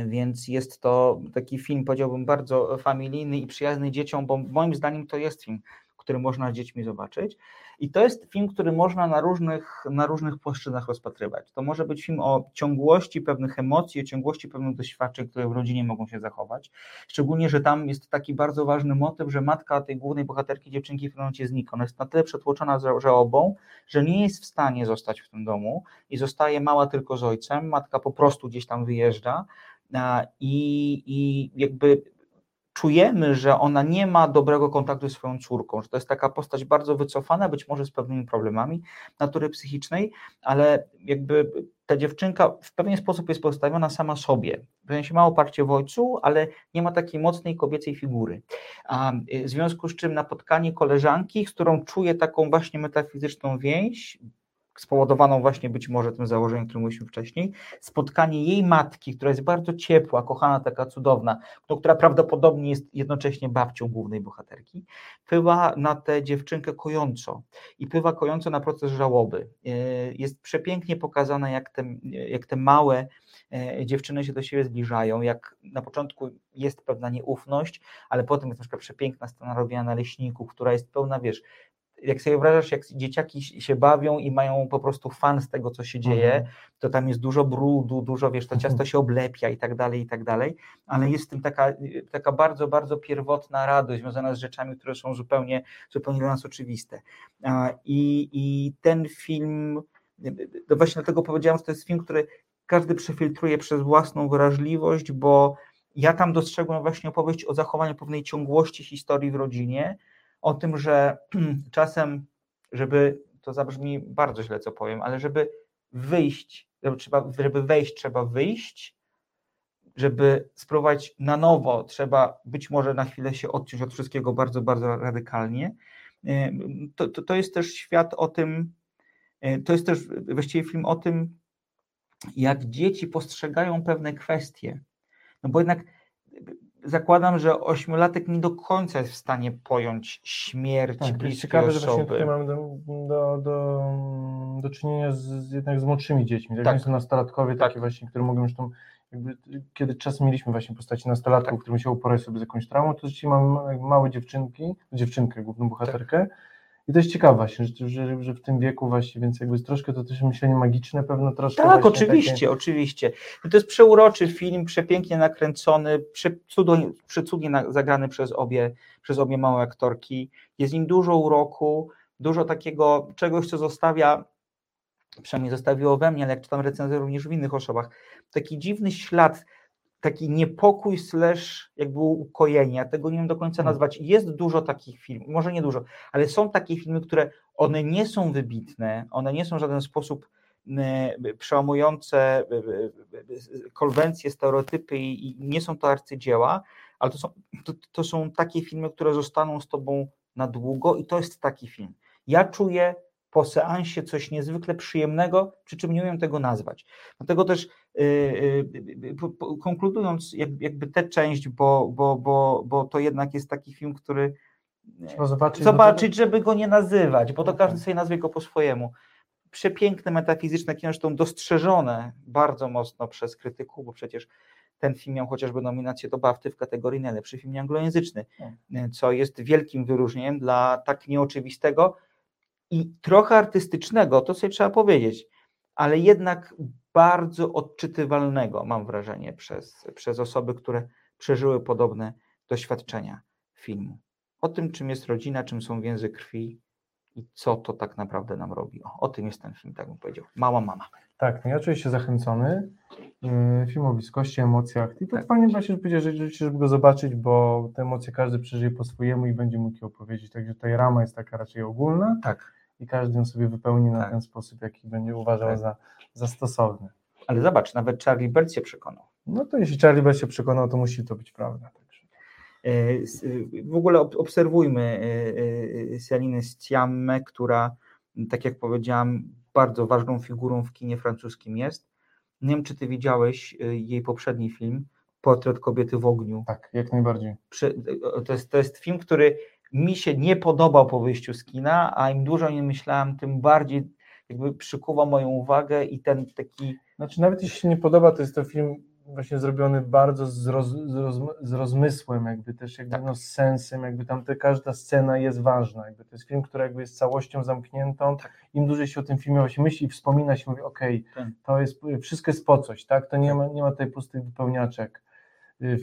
więc jest to taki film, powiedziałbym, bardzo familijny i przyjazny dzieciom, bo moim zdaniem to jest film, który można z dziećmi zobaczyć. I to jest film, który można na różnych, na różnych płaszczyznach rozpatrywać. To może być film o ciągłości pewnych emocji, o ciągłości pewnych doświadczeń, które w rodzinie mogą się zachować. Szczególnie, że tam jest taki bardzo ważny motyw, że matka tej głównej bohaterki dziewczynki w momencie znika. Ona jest na tyle przetłoczona żałobą, że nie jest w stanie zostać w tym domu i zostaje mała tylko z ojcem. Matka po prostu gdzieś tam wyjeżdża i, i jakby czujemy, że ona nie ma dobrego kontaktu ze swoją córką, że to jest taka postać bardzo wycofana, być może z pewnymi problemami natury psychicznej, ale jakby ta dziewczynka w pewien sposób jest postawiona sama sobie. W sensie ma oparcie w ojcu, ale nie ma takiej mocnej kobiecej figury. A y, w związku z czym napotkanie koleżanki, z którą czuje taką właśnie metafizyczną więź, spowodowaną właśnie być może tym założeniem, o którym mówiliśmy wcześniej, spotkanie jej matki, która jest bardzo ciepła, kochana, taka cudowna, no, która prawdopodobnie jest jednocześnie babcią głównej bohaterki, wpływa na tę dziewczynkę kojąco i wpływa kojąco na proces żałoby. E, Jest przepięknie pokazane, jak te, jak te małe e, dziewczyny się do siebie zbliżają, jak na początku jest pewna nieufność, ale potem jest na przykład przepiękna scena robiona na leśniku, która jest pełna, wiesz, jak sobie wyobrażasz, jak dzieciaki się bawią i mają po prostu fan z tego, co się dzieje, Mhm. to tam jest dużo brudu, dużo, wiesz, to ciasto się oblepia i tak dalej, i tak dalej, ale jest w tym taka, taka bardzo, bardzo pierwotna radość związana z rzeczami, które są zupełnie, zupełnie dla nas oczywiste. I, i ten film, no właśnie dlatego powiedziałem, że to jest film, który każdy przefiltruje przez własną wrażliwość, bo ja tam dostrzegłem właśnie opowieść o zachowaniu pewnej ciągłości historii w rodzinie, o tym, że czasem, żeby, to zabrzmi bardzo źle, co powiem, ale żeby wyjść, żeby, trzeba, żeby wejść, trzeba wyjść, żeby spróbować na nowo, trzeba być może na chwilę się odciąć od wszystkiego bardzo, bardzo radykalnie. To, to, to jest też świat o tym, to jest też właściwie film o tym, jak dzieci postrzegają pewne kwestie. No bo jednak zakładam, że ośmiolatek nie do końca jest w stanie pojąć śmierć Tak, bliskiej ciekawe, że właśnie osoby. tutaj mamy do, do, do, do czynienia z, z jednak z młodszymi dziećmi. Tak, Tak. są nastolatkowie Tak. takie właśnie, które mogą już tą jakby, kiedy czasem mieliśmy właśnie postaci nastolatków, tak. które musiały poradzić sobie z jakąś traumą, to dzisiaj mamy małe dziewczynki, dziewczynkę, główną bohaterkę. Tak. I to jest ciekawe właśnie, że, że, że, w tym wieku właśnie, więc jakby troszkę to też myślenie magiczne pewno troszkę. Tak, oczywiście, takie... oczywiście. To jest przeuroczy film, przepięknie nakręcony, przecudnie, przecudnie zagrany przez obie, przez obie małe aktorki. Jest nim dużo uroku, dużo takiego czegoś, co zostawia, przynajmniej zostawiło we mnie, ale jak czytam recenzję również w innych osobach, taki dziwny ślad, taki niepokój slash jakby ukojenie, ja tego nie wiem do końca hmm. nazwać. Jest dużo takich filmów, może nie dużo, ale są takie filmy, które one nie są wybitne, one nie są w żaden sposób przełamujące konwencje, stereotypy i nie są to arcydzieła, ale to są, to, to są takie filmy, które zostaną z tobą na długo i to jest taki film. Ja czuję po seansie coś niezwykle przyjemnego, przy czym nie umiem tego nazwać. Dlatego też konkludując jakby tę część, bo, bo, bo, bo to jednak jest taki film, który Trzeba zobaczyć, zobaczyć żeby go nie nazywać, bo to okay. każdy sobie nazwie go po swojemu. Przepiękne, metafizyczne kino, zresztą dostrzeżone bardzo mocno przez krytyków, bo przecież ten film miał chociażby nominację do BAFTY w kategorii najlepszy film anglojęzyczny, hmm. co jest wielkim wyróżnieniem dla tak nieoczywistego i trochę artystycznego, to sobie trzeba powiedzieć, ale jednak bardzo odczytywalnego, mam wrażenie, przez, przez osoby, które przeżyły podobne doświadczenia filmu. O tym, czym jest rodzina, czym są więzy krwi i co to tak naprawdę nam robi. O, o tym jest ten film, tak bym powiedział. Mała mama. Tak, no ja czuję się zachęcony. Yy, film o bliskości, emocjach. I to tak. fajnie właśnie, że powiedzieć, że, żeby go zobaczyć, bo te emocje każdy przeżyje po swojemu i będzie mógł je opowiedzieć. Także tutaj rama jest taka raczej ogólna. Tak. I każdy ją sobie wypełni na tak. ten sposób, jaki będzie uważał tak. za, za stosowny. Ale zobacz, nawet Charlie Bert się przekonał. No to jeśli Charlie Bert się przekonał, to musi to być prawda. E, w ogóle obserwujmy Celine Sciamme, która, tak jak powiedziałam, bardzo ważną figurą w kinie francuskim jest. Nie wiem, czy ty widziałeś jej poprzedni film, Portret kobiety w ogniu. Tak, jak najbardziej. To jest, to jest film, który mi się nie podobał po wyjściu z kina, a im dłużej nie myślałem, tym bardziej jakby przykuwa moją uwagę i ten taki... Znaczy nawet jeśli się nie podoba, to jest to film właśnie zrobiony bardzo z, roz, z, roz, z rozmysłem, jakby też jakby tak. no, z sensem, jakby tam te, każda scena jest ważna, jakby to jest film, który jakby jest całością zamkniętą, tak. im dłużej się o tym filmie właśnie myśli i wspomina się, mówi okej, okay, tak. to jest, wszystko jest po coś, tak, to nie tak. ma, nie ma tutaj pustych wypełniaczek y,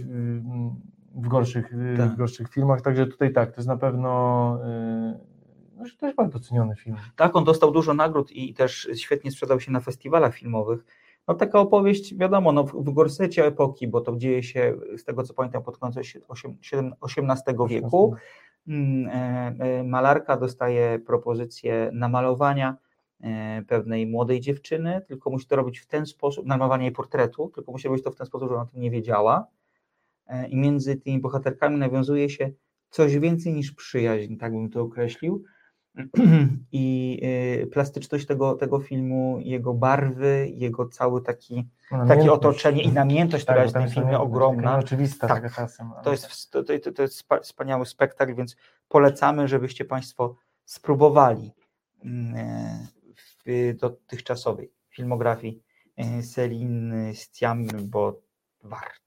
w, gorszych, y, tak. w gorszych filmach, także tutaj tak, to jest na pewno y, no, to jest bardzo doceniony film. Tak, on dostał dużo nagród i też świetnie sprzedał się na festiwalach filmowych, no taka opowieść, wiadomo, no, w gorsecie epoki, bo to dzieje się, z tego co pamiętam, pod koniec XVIII wieku. Mm, e, e, malarka dostaje propozycję namalowania e, pewnej młodej dziewczyny, tylko musi to robić w ten sposób, namalowania jej portretu, tylko musi robić to w ten sposób, że ona o tym nie wiedziała. I między tymi bohaterkami nawiązuje się coś więcej niż przyjaźń, tak bym to określił. i y, plastyczność tego, tego filmu, jego barwy, jego cały taki, takie otoczenie i namiętność, która tak, jest w tym filmie ogromna. Oczywista tak, czasem. To jest, to, to, to jest wspaniały spektakl, więc polecamy, żebyście Państwo spróbowali mm, e, w dotychczasowej filmografii e, Celine Stiam, bo warto.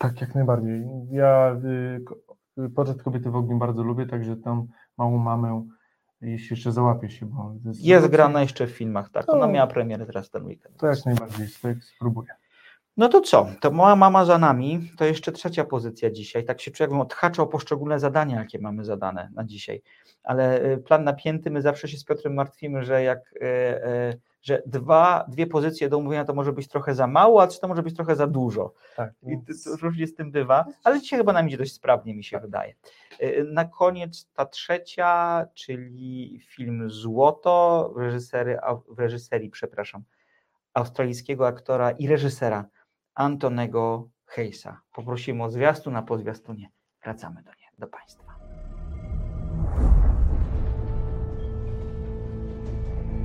Tak, tak jak najbardziej. Ja y, portret kobiety w ogniu bardzo lubię, także tam małą mamę, jeśli jeszcze załapie się. Bo jest, jest grana jeszcze w filmach, tak. To, Ona miała premierę teraz ten weekend. To jak najbardziej, spróbuję. No to co? To moja mama za nami, to jeszcze trzecia pozycja dzisiaj. Tak się czuję, jakbym odhaczał poszczególne zadania, jakie mamy zadane na dzisiaj. Ale y, plan napięty, my zawsze się z Piotrem martwimy, że jak y, y, że dwa, dwie pozycje do omówienia to może być trochę za mało, a czy to może być trochę za dużo. Tak. I to, to różnie z tym bywa, ale dzisiaj chyba nam idzie dość sprawnie, mi się tak. wydaje. Na koniec ta trzecia, czyli film Złoto w reżyserii, w reżyserii przepraszam, australijskiego aktora i reżysera Antonego Hayesa. Poprosimy o zwiastun, a po zwiastunie wracamy do, nie, do Państwa.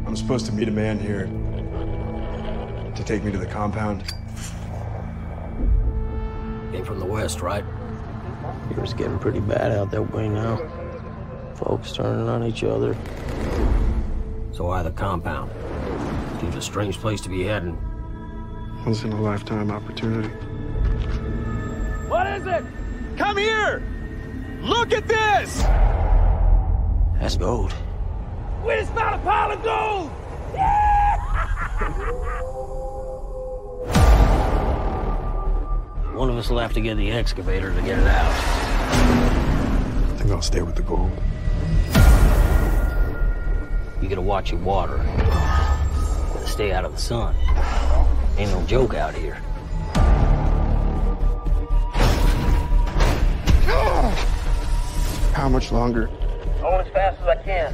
I'm supposed to meet a man here to take me to the compound. Came from the west, right? It's getting pretty bad out that way now. Folks turning on each other. So why the compound? Seems a strange place to be heading. Once in a lifetime opportunity. What is it? Come here! Look at this! That's gold. We just found a pile of gold! One of us will have to get the excavator to get it out. I think I'll stay with the gold. You gotta watch your water. Stay out of the sun. Ain't no joke out here. How much longer? Going as fast as I can.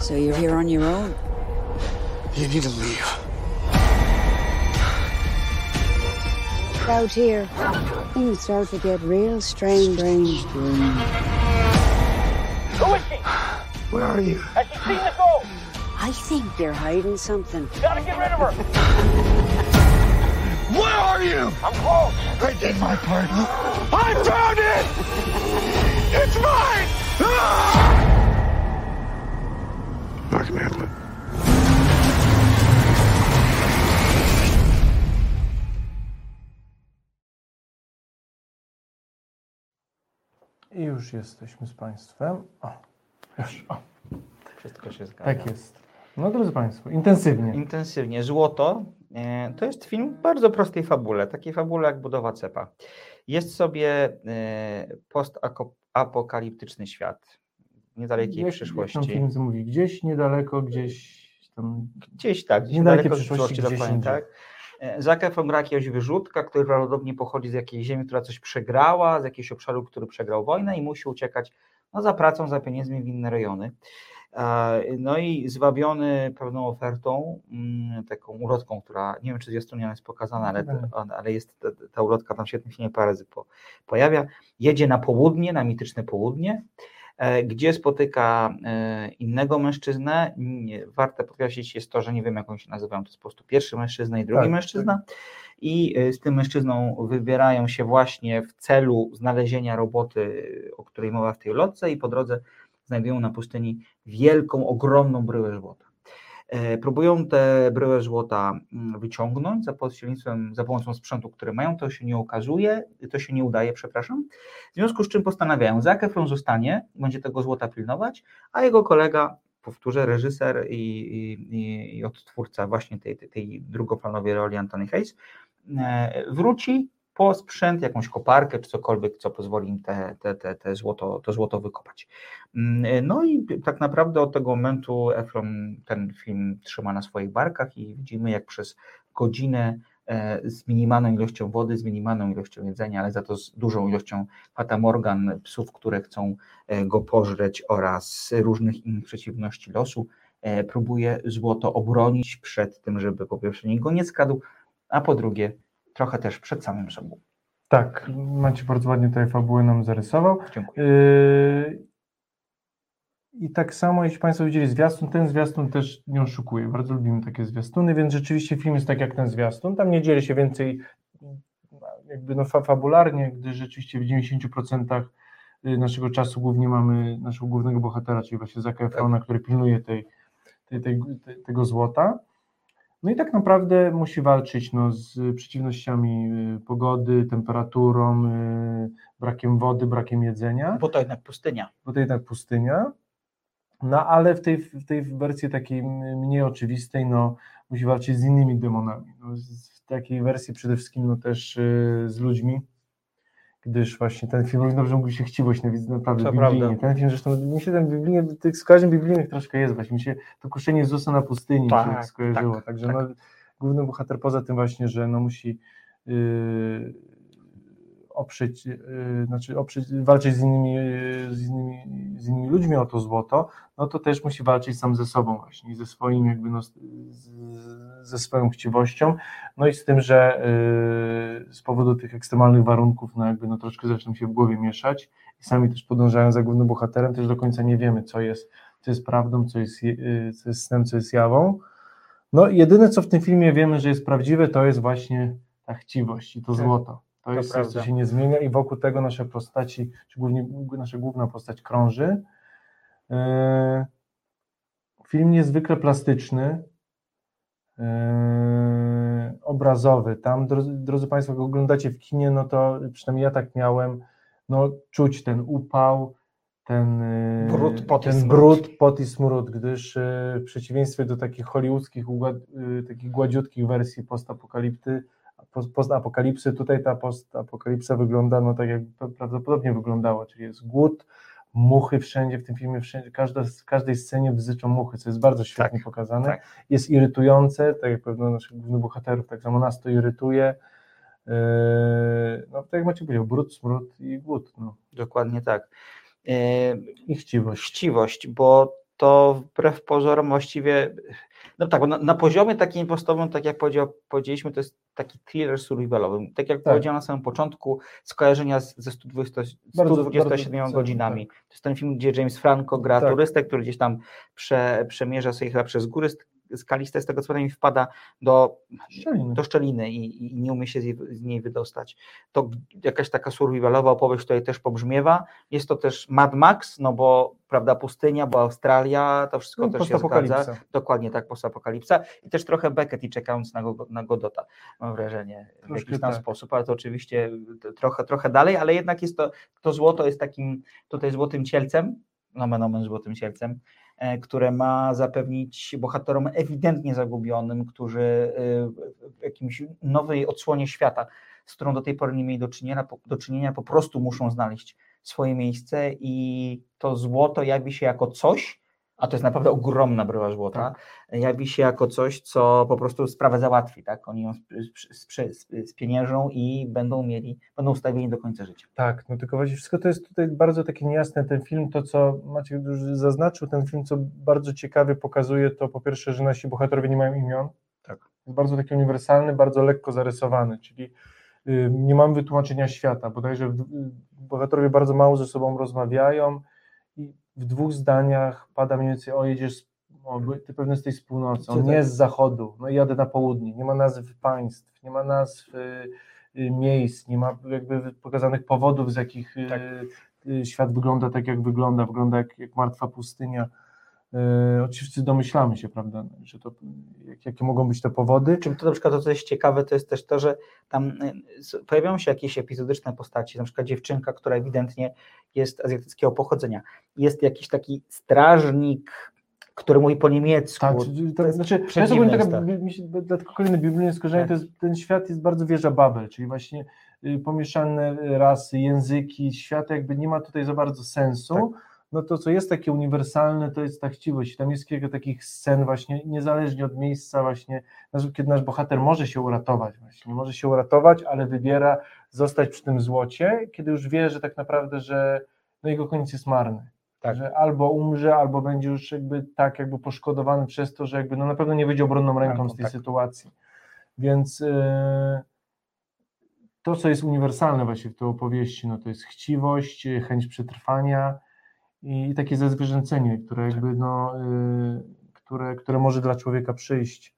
So you're here on your own? You need to leave. Out here, things start to get real strange, strange, strange. Who is she? Where are you? Has she seen the gold? I think you're hiding something. Gotta get rid of her! Where are you? I'm close! I did my part. I found it! It's mine! Ah! I can handle it. I już jesteśmy z Państwem. O, już, o. Wszystko się zgadza. Tak jest. No drodzy Państwo, intensywnie. Intensywnie. Złoto e, to jest film w bardzo prostej fabule, takiej fabule jak budowa cepa. Jest sobie e, postapokaliptyczny świat w niedalekiej Jak- Jak przyszłości. tam film mówi, gdzieś niedaleko, gdzieś tam... Gdzieś tak, gdzieś Niedalekiej daleko w przyszłości, przyszłości, gdzieś dokładnie tak. E, Zac Efron gra jakiegoś wyrzutka, który prawdopodobnie pochodzi z jakiejś ziemi, która coś przegrała, z jakiegoś obszaru, który przegrał wojnę i musi uciekać no, za pracą, za pieniędzmi w inne rejony. No i zwabiony pewną ofertą, mm, taką ulotką, która nie wiem, czy zwiastunie jest pokazana, ale, ale jest ta, ta ulotka tam się nie parę razy po, pojawia. Jedzie na południe, na mityczne południe, e, gdzie spotyka e, innego mężczyznę. Warte podkreślić jest to, że nie wiem, jak oni się nazywają, to jest po prostu pierwszy mężczyzna i drugi Tak, mężczyzna. I e, z tym mężczyzną wybierają się właśnie w celu znalezienia roboty, o której mowa w tej ulotce, i po drodze znajdują na pustyni wielką, ogromną bryłę złota. E, Próbują tę bryłę złota mm, wyciągnąć za pośrednictwem, za pomocą sprzętu, który mają, to się nie okazuje, to się nie udaje, przepraszam. W związku z czym postanawiają, Zac Efron zostanie, będzie tego złota pilnować, a jego kolega, powtórzę, reżyser i, i, i, odtwórca właśnie tej, tej, tej drugoplanowej roli Anthony Hayes, e, wróci po sprzęt, jakąś koparkę czy cokolwiek, co pozwoli im te, te, te, te złoto, to złoto wykopać. Mm, No i tak naprawdę od tego momentu Efron ten film trzyma na swoich barkach i widzimy jak przez godzinę e, z minimalną ilością wody, z minimalną ilością jedzenia, ale za to z dużą ilością fatamorgan, psów, które chcą e, go pożreć oraz różnych innych przeciwności losu, e, próbuje złoto obronić przed tym, żeby po pierwsze nikt go nie skradł, a po drugie trochę też przed samym sobą. Tak, Macie bardzo ładnie tutaj fabułę nam zarysował. Dziękuję. Yy, I tak samo, jeśli Państwo widzieli zwiastun, ten zwiastun też nie oszukuje. Bardzo lubimy takie zwiastuny, więc rzeczywiście film jest tak jak ten zwiastun. Tam nie dzieje się więcej jakby no fa fabularnie, gdyż rzeczywiście w 90% naszego czasu głównie mamy naszego głównego bohatera, czyli właśnie Zaka Efrona, który pilnuje tej, tej, tej, tego złota. No i tak naprawdę musi walczyć no, z przeciwnościami y, pogody, temperaturą, y, brakiem wody, brakiem jedzenia. Bo to jednak pustynia. Bo to jednak pustynia. No ale w tej, w tej wersji takiej mniej oczywistej, no musi walczyć z innymi demonami. No, w takiej wersji przede wszystkim no, też y, z ludźmi, gdyż właśnie ten film równie dobrze mógłby się chciwość na widz naprawdę To biblijnie. prawda. Ten film zresztą, mi się ten biblijny, tych skojarzeń biblijnych troszkę jest właśnie, mi się to kuszenie Jezusa na pustyni mi się Tak, skojarzyło, tak, także tak. no, główny bohater poza tym właśnie, że no musi yy, oprzeć, yy, znaczy oprzeć, walczyć z innymi, z, innymi, z innymi ludźmi o to złoto, no to też musi walczyć sam ze sobą właśnie ze swoim jakby no, z, ze swoją chciwością, no i z tym, że yy, z powodu tych ekstremalnych warunków, no jakby no troszkę zaczną się w głowie mieszać i sami też podążają za głównym bohaterem, też do końca nie wiemy, co jest, co jest prawdą, co jest, yy, co jest snem, co jest jawą. No jedyne, co w tym filmie wiemy, że jest prawdziwe, to jest właśnie ta chciwość i to Tak, złoto. To, jest coś, co prawda. się nie zmienia i wokół tego nasze postaci, czy głównie nasza główna postać krąży. Yy, Film niezwykle plastyczny, yy, obrazowy. Tam, drodzy, drodzy Państwo, jak oglądacie w kinie, no to przynajmniej ja tak miałem, no czuć ten upał, ten yy, Brud, pot i ten smród. brud, pot i smród, gdyż w przeciwieństwie do takich hollywoodzkich, takich gładziutkich wersji postapokalipty, post- postapokalipsy, tutaj ta postapokalipsa wygląda no tak jak prawdopodobnie wyglądała, czyli jest głód, muchy wszędzie w tym filmie, wszędzie, każda, w każdej scenie bzyczą muchy, co jest bardzo świetnie pokazane, tak. jest irytujące, tak jak pewno naszych głównych bohaterów, tak samo nas to irytuje, Yy, no tak jak Maciek powiedział, brud, smród i głód, no. Dokładnie tak. Yy, I chciwość. Chciwość, bo to wbrew pozorom właściwie, no tak, na, na poziomie takim podstawowym, tak jak powiedział, powiedzieliśmy, to jest taki thriller survivalowy. Tak jak Tak. powiedziałem na samym początku, skojarzenia z, ze 120, Bardzo- 127 bardzo godzinami. To jest ten film, gdzie James Franco gra Tak. turystę, który gdzieś tam prze, przemierza sobie chyba przez góry skaliste, z tego co pamiętam, wpada do, Szczeliny. do szczeliny i, i nie umie się z, jej, z niej wydostać. To jakaś taka survivalowa opowieść tutaj też pobrzmiewa. Jest to też Mad Max, no bo prawda, pustynia, bo Australia, to wszystko No, też się zgadza. Dokładnie tak, postapokalipsa. I też trochę Beckett i czekając na, Go- na Godota, mam wrażenie, w Troszkę jakiś tam tak. sposób, ale to oczywiście trochę, trochę dalej, ale jednak jest to, to złoto jest takim tutaj złotym cielcem, nomen omen złotym cielcem, które ma zapewnić bohaterom ewidentnie zagubionym, którzy e, w jakimś nowej odsłonie świata, z którą do tej pory nie mieli do czynienia, do czynienia po prostu muszą znaleźć swoje miejsce i to złoto jawi się jako coś, a to jest naprawdę ogromna bryła złota, jawi się jako coś, co po prostu sprawę załatwi, tak? Oni ją sp- sp- sp- spieniężą i będą mieli, będą ustawieni do końca życia. Tak, no tylko właśnie wszystko to jest tutaj bardzo takie niejasne. Ten film, to co Maciek już zaznaczył, ten film, co bardzo ciekawie pokazuje, to po pierwsze, że nasi bohaterowie nie mają imion. Tak. Jest bardzo taki uniwersalny, bardzo lekko zarysowany, czyli y, nie mamy wytłumaczenia świata. Bodajże y, bohaterowie bardzo mało ze sobą rozmawiają i w dwóch zdaniach pada mniej więcej, o jedziesz, o, ty pewnie jesteś z północy, on nie tak. z zachodu, no i jadę na południe, nie ma nazw państw, nie ma nazw y, y, miejsc, nie ma jakby pokazanych powodów, z jakich y, Tak. y, świat wygląda tak, jak wygląda, wygląda jak, jak martwa pustynia. Y, Oczywiście domyślamy się, prawda, że to, jak, jakie mogą być te powody. Czym to na przykład to, co jest ciekawe, to jest też to, że tam s- pojawiają się jakieś epizodyczne postaci, na przykład dziewczynka, która ewidentnie jest azjatyckiego pochodzenia. Jest jakiś taki strażnik, który mówi po niemiecku. Tak, to, znaczy, to jest ogólnie taka, dlatego kolejne biblijne skojarzenie, Tak. to jest, ten świat jest bardzo wieża Babel, czyli właśnie y, pomieszane rasy, języki, świat jakby nie ma tutaj za bardzo sensu, Tak. No to co jest takie uniwersalne, to jest ta chciwość, tam jest kilka takich scen właśnie, niezależnie od miejsca właśnie, kiedy nasz bohater może się uratować właśnie, może się uratować, ale wybiera zostać przy tym złocie, kiedy już wie, że tak naprawdę, że no jego koniec jest marny Tak. że albo umrze, albo będzie już jakby tak jakby poszkodowany przez to, że jakby no na pewno nie wyjdzie obronną ręką z tej tak. sytuacji. Więc e, to, co jest uniwersalne właśnie w tej opowieści, no to jest chciwość, chęć przetrwania i takie zezwierzęcenie, które jakby no, e, które, które może dla człowieka przyjść.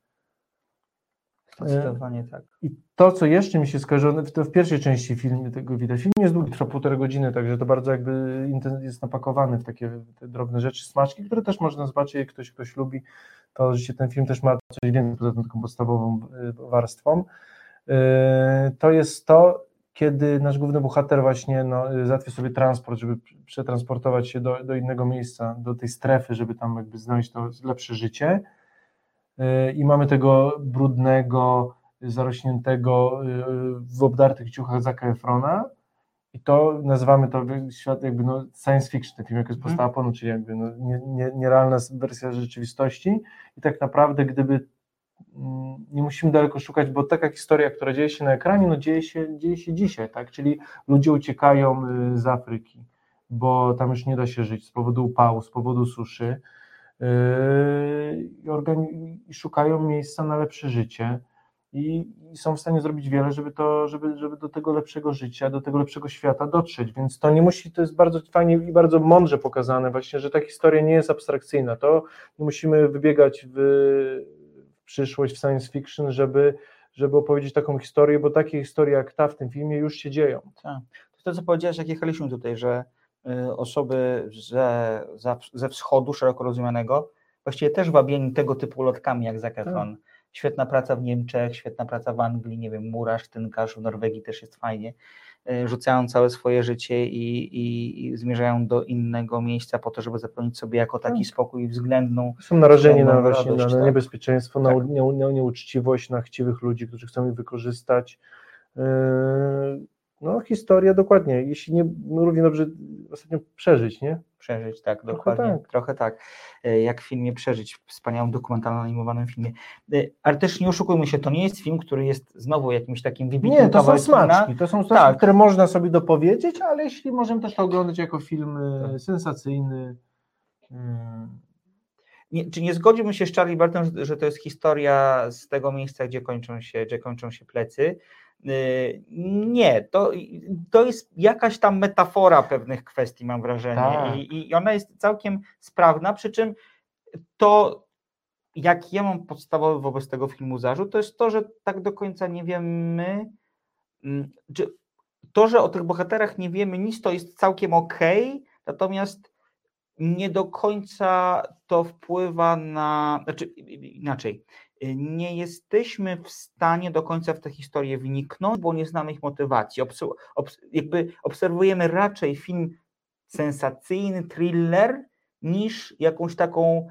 Zdecydowanie tak. I to, co jeszcze mi się skojarzyło, to w pierwszej części filmu tego widać. Film jest długi, trwa półtorej godziny, także to bardzo jakby jest napakowany w takie drobne rzeczy, smaczki, które też można zobaczyć, jak ktoś, ktoś lubi, to oczywiście ten film też ma coś więcej poza tą taką podstawową y, warstwą. Y, To jest to, kiedy nasz główny bohater właśnie no, załatwia sobie transport, żeby przetransportować się do, do innego miejsca, do tej strefy, żeby tam jakby znaleźć to lepsze życie. Y, i mamy tego brudnego, zarośniętego y, w obdartych ciuchach Zaka Efrona i to nazywamy to świat jakby no science fiction, ten film jak jest Mhm. postapo, no, czyli jakby no, nie, nie, nierealna wersja rzeczywistości i tak naprawdę gdyby nie musimy daleko szukać, bo taka historia, która dzieje się na ekranie, no dzieje się, dzieje się dzisiaj, tak, czyli ludzie uciekają y, z Afryki, bo tam już nie da się żyć z powodu upału, z powodu suszy, Yy, i szukają miejsca na lepsze życie i, są w stanie zrobić wiele, żeby, to, żeby, żeby do tego lepszego życia, do tego lepszego świata dotrzeć, więc to nie musi, to jest bardzo fajnie i bardzo mądrze pokazane właśnie, że ta historia nie jest abstrakcyjna, to nie musimy wybiegać w przyszłość, w science fiction, żeby, żeby opowiedzieć taką historię, bo takie historie jak ta w tym filmie już się dzieją. Tak. To, co powiedziałeś, jak jechaliśmy tutaj, że y, osoby ze, za, ze wschodu szeroko rozumianego właściwie też wabieni tego typu lotkami jak Zac Efron. Świetna praca w Niemczech, świetna praca w Anglii, nie wiem, murarz, tynkarz, w Norwegii też jest fajnie. E, Rzucają całe swoje życie i, i, i zmierzają do innego miejsca po to, żeby zapewnić sobie jako taki spokój i względną Są narażeni na, właśnie na, radość, na tak. niebezpieczeństwo, na, nie, nie, nieuczciwość, na chciwych ludzi, którzy chcą ich wykorzystać. Yy, No, historia dokładnie. Jeśli nie, no, równie dobrze ostatnio przeżyć, nie? Przeżyć, tak, Trochę dokładnie. tak. Trochę tak. E, Jak w filmie Przeżyć, wspaniałym dokumentalnym animowanym filmie. E, Ale też nie oszukujmy się, to nie jest film, który jest znowu jakimś takim wybitnym Nie, to są smaczki. To są smaczki, Tak. które można sobie dopowiedzieć, ale jeśli możemy też to oglądać jako film y, sensacyjny. y, Nie, czy nie zgodziłbym się z Charlie Bartem, że, że to jest historia z tego miejsca, gdzie kończą się, gdzie kończą się plecy? Yy, Nie, to, to jest jakaś tam metafora pewnych kwestii, mam wrażenie. Tak. I, I ona jest całkiem sprawna, przy czym to, jak ja mam podstawowy wobec tego filmu zarzut, to jest to, że tak do końca nie wiemy, mm, czy to, że o tych bohaterach nie wiemy nic, to jest całkiem okej, natomiast nie do końca to wpływa na. Znaczy, inaczej. Y, Nie jesteśmy w stanie do końca w tę historię wniknąć, bo nie znamy ich motywacji. Obs- jakby obserwujemy raczej film sensacyjny, thriller, niż jakąś taką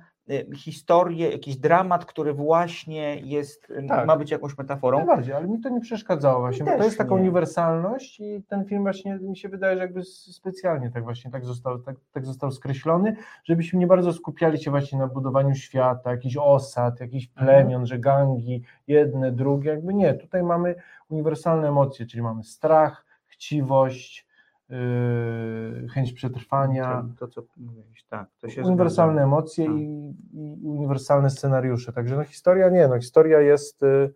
historię, jakiś dramat, który właśnie jest, y, Tak. ma być jakąś metaforą. Najbardziej, ale mi to nie przeszkadzało właśnie, bo to jest taka nie. uniwersalność i ten film właśnie mi się wydaje, że jakby specjalnie tak właśnie tak został, tak, tak został skreślony, żebyśmy nie bardzo skupiali się właśnie na budowaniu świata, jakichś osad, jakichś Mhm. plemion, że gangi, jedne, drugie, jakby nie, tutaj mamy uniwersalne emocje, czyli mamy strach, chciwość, chęć przetrwania, To, co mówiłeś, tak. Uniwersalne zgadza. emocje Tak. i, i uniwersalne scenariusze. Także no historia nie, no historia jest. y,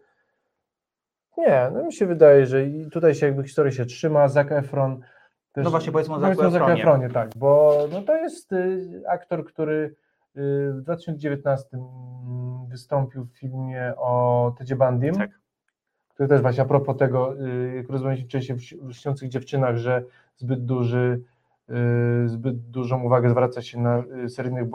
Nie, no mi się wydaje, że i tutaj się jakby historia się trzyma. Zac Efron. Też, No właśnie, powiedzmy o Zacu Efronie. Efronie, tak, bo no to jest y, aktor, który y, w 2019 wystąpił w filmie o Tedzie Bandim. Tak. Który też właśnie a propos tego, y, jak rozmawialiśmy wcześniej w Śniących Dziewczynach, że zbyt duży, y, zbyt dużą uwagę zwraca się na y, seryjnych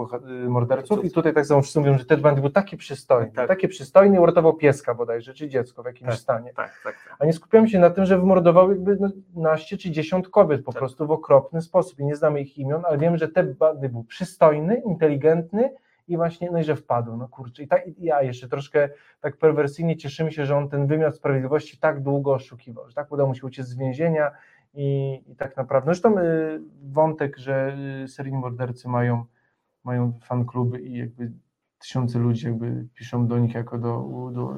morderców i tutaj tak samo wszyscy mówią, że Ted Bundy był taki przystojny, Tak. taki przystojny i uratował pieska bodajże, czy dziecko w jakimś Tak, stanie. Tak, tak, tak. A nie skupiamy się na tym, że wymordował jakby naście czy dziesiąt kobiet po Tak. prostu w okropny sposób i nie znamy ich imion, ale wiemy, że Ted Bundy był przystojny, inteligentny i właśnie, no i że wpadł, no kurczę. I tak, i ja jeszcze troszkę tak perwersyjnie cieszymy się, że on ten wymiar sprawiedliwości tak długo oszukiwał, że tak udało mu się uciec z więzienia i, i tak naprawdę, zresztą y, wątek, że y, seryjni mordercy mają, mają fan kluby i jakby tysiące ludzi jakby piszą do nich jako do, do,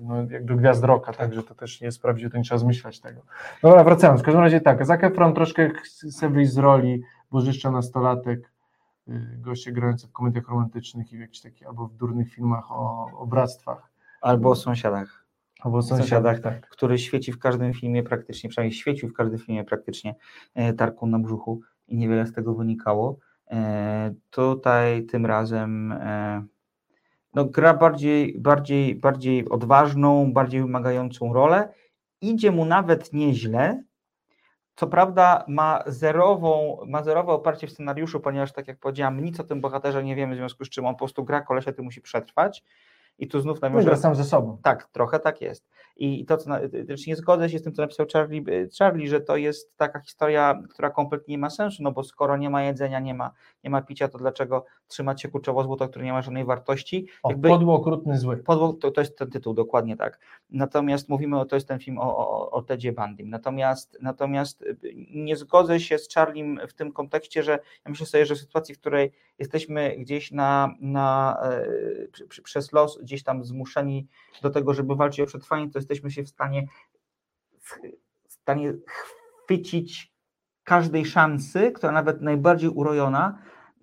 no, jak do gwiazd roka, także to też nie jest prawdziwe, to nie trzeba zmyślać tego. Dobra, wracając, w każdym razie tak, Zac Efron troszkę chce wyjść z roli bożyszcza nastolatek, goście grający w komediach romantycznych i w jakichś takich, albo w durnych filmach o, o bractwach, Albo o sąsiadach. albo o sąsiadach, tak. który świeci w każdym filmie praktycznie, przynajmniej świecił w każdym filmie praktycznie e, tarką na brzuchu i niewiele z tego wynikało. E, Tutaj tym razem e, no, gra bardziej, bardziej, bardziej odważną, bardziej wymagającą rolę. Idzie mu nawet nieźle. Co prawda ma zerową, ma zerowe oparcie w scenariuszu, ponieważ tak jak powiedziałam, nic o tym bohaterze nie wiemy, w związku z czym on po prostu gra kolesia, ty musi przetrwać. I tu znów No nawiążę, gra sam ze sobą. tak, trochę tak jest. I to, co, na- znaczy nie zgodzę się z tym, co napisał Charlie, y, Charlie, że to jest taka historia, która kompletnie nie ma sensu, no bo skoro nie ma jedzenia, nie ma, nie ma picia, to dlaczego trzymać się kurczowo złota, które nie ma żadnej wartości? O, Jakby- podły, okrutny, zły. Podło, to, to jest ten tytuł, dokładnie tak. Natomiast mówimy, o, to jest ten film o, o, o Tedzie Bandim. Natomiast, natomiast y, nie zgodzę się z Charlim w tym kontekście, że ja myślę sobie, że w sytuacji, w której jesteśmy gdzieś na, na, e, przez los, gdzieś tam zmuszeni do tego, żeby walczyć o przetrwanie, to jesteśmy się w stanie, w stanie chwycić każdej szansy, która nawet najbardziej urojona,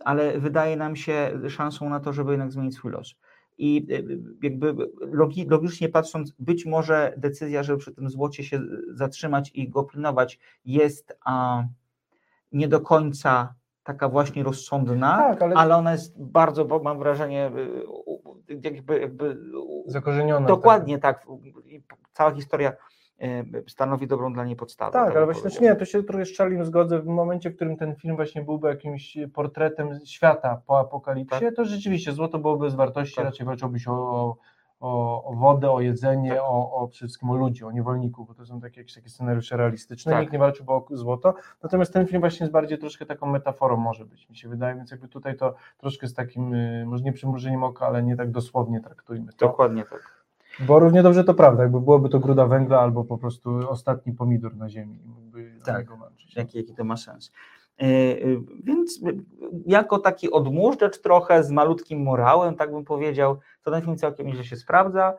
ale wydaje nam się szansą na to, żeby jednak zmienić swój los. I y, jakby logi, logicznie patrząc, być może decyzja, żeby przy tym złocie się zatrzymać i go pilnować, jest a, nie do końca taka właśnie rozsądna, Tak, ale- ale... ona jest bardzo, bo mam wrażenie, y, jakby, jakby Zakorzeniona. Dokładnie tak. I Cała historia e, stanowi dobrą dla niej podstawę. Tak, bym ale właśnie znaczy nie, to się trochę z Charliem zgodzę. W momencie, w którym ten film właśnie byłby jakimś portretem świata po apokalipsie, to rzeczywiście złoto byłoby z wartości, Tak. raczej walczyłoby się o, o, o wodę, o jedzenie, Tak. o, o wszystkim o ludzi, o niewolników, bo to są takie, jakieś takie scenariusze realistyczne. Tak. Nikt nie walczyłby o złoto. Natomiast ten film właśnie jest bardziej troszkę taką metaforą może być, mi się wydaje, więc jakby tutaj to troszkę z takim, y, może nie przymrużeniem oka, ale nie tak dosłownie traktujmy to. Dokładnie tak. Bo równie dobrze to prawda, jakby byłoby to gruda węgla albo po prostu ostatni pomidor na ziemi. Mógłby Tak. walczyć. Jaki, jaki to ma sens. E, e, Więc jako taki odmóżdżacz trochę z malutkim morałem, tak bym powiedział, to ten film całkiem nieźle się sprawdza.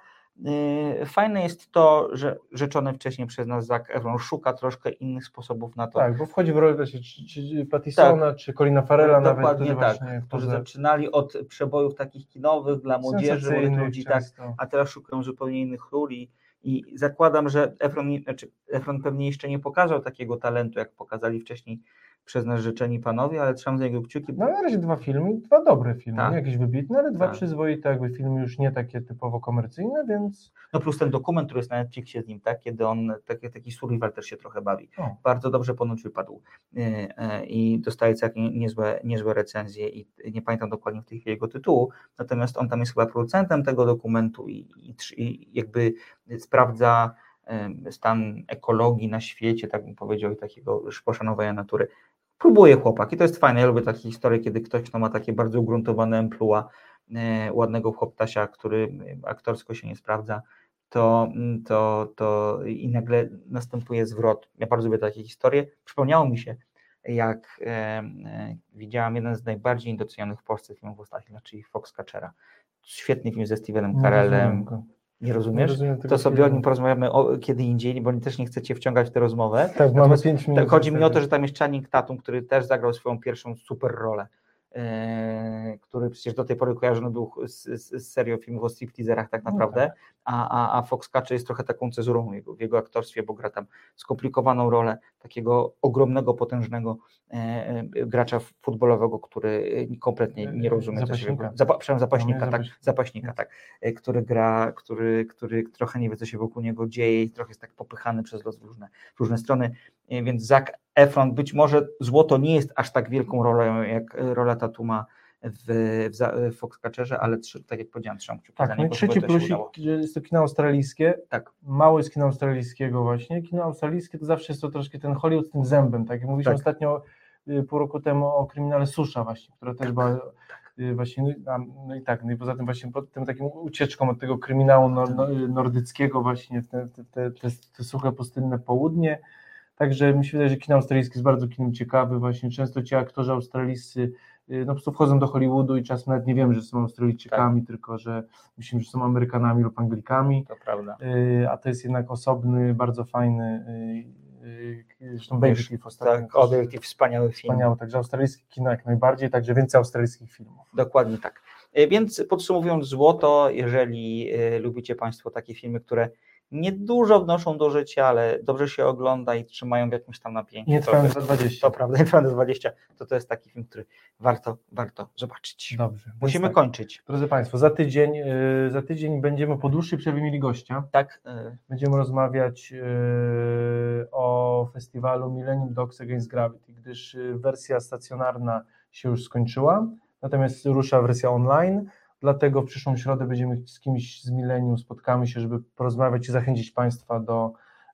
E, Fajne jest to, że rzeczony wcześniej przez nas Zac Efron szuka troszkę innych sposobów na to. Tak, bo wchodzi w rolę właśnie czy, czy Pattisona, czy Colina Farrella nawet, Dokładnie tak, którzy zaczynali od przebojów takich kinowych dla młodzieży, ludzi, tak, a teraz szukają zupełnie innych ról i, zakładam, że Efron, znaczy Efron pewnie jeszcze nie pokazał takiego talentu, jak pokazali wcześniej przez nas życzeni panowie, ale trzymam za jego kciuki. No na razie dwa filmy, dwa dobre filmy, Tak. nie jakieś wybitne, ale dwa Tak. przyzwoite jakby filmy już nie takie typowo komercyjne, więc No plus ten dokument, który jest na Netflixie z nim, tak, kiedy on, taki, taki survival też się trochę bawi. O. Bardzo dobrze ponoć wypadł e, e, i dostaje całkiem niezłe, niezłe recenzje i nie pamiętam dokładnie w tej chwili jego tytułu, natomiast on tam jest chyba producentem tego dokumentu i, i, i jakby sprawdza em, stan ekologii na świecie, tak bym powiedział, i takiego poszanowania natury. Próbuje chłopak i to jest fajne, ja lubię takie historie, kiedy ktoś, kto ma takie bardzo ugruntowane emploi, e, ładnego chłoptasia, który e, aktorsko się nie sprawdza, to, mm, to, to i nagle następuje zwrot. Ja bardzo lubię takie historie. Przypomniało mi się, jak e, e, widziałam jeden z najbardziej docenionych w Polsce filmów ostatnich czyli Foxcatchera. Świetny film ze Stevenem Nie Carellem. go. Nie rozumiesz? tego to sobie filmu. o nim porozmawiamy o, kiedy indziej, bo też nie chcecie wciągać w tę rozmowę. Tak, mamy Natomiast pięć minut tak, Chodzi mi o to, że tam jest Channing Tatum, który też zagrał swoją pierwszą super rolę, e, który przecież do tej pory kojarzony był z, z, z serią filmów o stripteaserach tak No naprawdę, a, a, a Foxcatcher jest trochę taką cezurą jego, w jego aktorstwie, bo gra tam skomplikowaną rolę takiego ogromnego, potężnego e, e, gracza futbolowego, który e, kompletnie nie rozumie, co się Zapaśnika. zapa, przepraszam, zapaśnika, No, tak, zapaśnika. zapaśnika, tak, który gra, który, który trochę nie wie, co się wokół niego dzieje i trochę jest tak popychany przez los w różne, w różne strony, więc Zac Efron, być może złoto nie jest aż tak wielką rolą, jak rola Tatuma w, w, za- w Foxcatcherze, ale trzy, tak jak powiedziałem, trzymam kciuki za Tak, no i niego, trzeci plusik, jest to kino australijskie. Tak. Mało jest kina australijskiego właśnie. Kino australijskie to zawsze jest to troszkę ten Hollywood z tym zębem, tak jak mówiliśmy Tak. ostatnio y, pół roku temu o kryminale Susza właśnie, która też była y, właśnie, no, no i tak, no i poza tym właśnie pod tym takim ucieczką od tego kryminału nor, no, nordyckiego właśnie w te, te, te, te, te suche pustynne południe. Także mi się wydaje, że kino australijskie jest bardzo kinem ciekawy, właśnie często ci aktorzy australijscy y, no po prostu wchodzą do Hollywoodu i czasem nawet nie wiemy, że są Australijczykami, tylko że myślimy, że są Amerykanami lub Anglikami. To prawda. Y, a to jest jednak osobny, bardzo fajny, y, y, zresztą Baby ostatnio. Tak, też Obiekt i wspaniały film. Wspaniały, także australijskie kino jak najbardziej, także więcej australijskich filmów. Dokładnie tak. Więc podsumowując, złoto, jeżeli lubicie Państwo takie filmy, które niedużo wnoszą do życia, ale dobrze się ogląda i trzymają w jakimś tam napięciu. Nie trwają za 20. To prawda, nie trwają za 20. To to jest taki film, który warto, warto zobaczyć. Dobrze. Musimy tak, kończyć. Drodzy Państwo, za tydzień, y, za tydzień będziemy po dłuższej przerwie mieli gościa. Tak, e, Będziemy rozmawiać y, o festiwalu Millennium Dogs Against Gravity, gdyż y, wersja stacjonarna się już skończyła, natomiast rusza wersja online. Dlatego w przyszłą środę będziemy z kimś z Millennium, spotkamy się, żeby porozmawiać i zachęcić Państwa do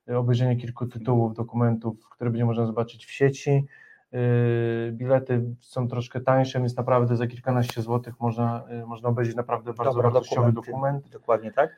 y, obejrzenia kilku tytułów, dokumentów, które będzie można zobaczyć w sieci. Y, Bilety są troszkę tańsze, więc naprawdę za kilkanaście złotych można, y, można obejrzeć naprawdę bardzo Dobre wartościowy dokument. Dokładnie tak.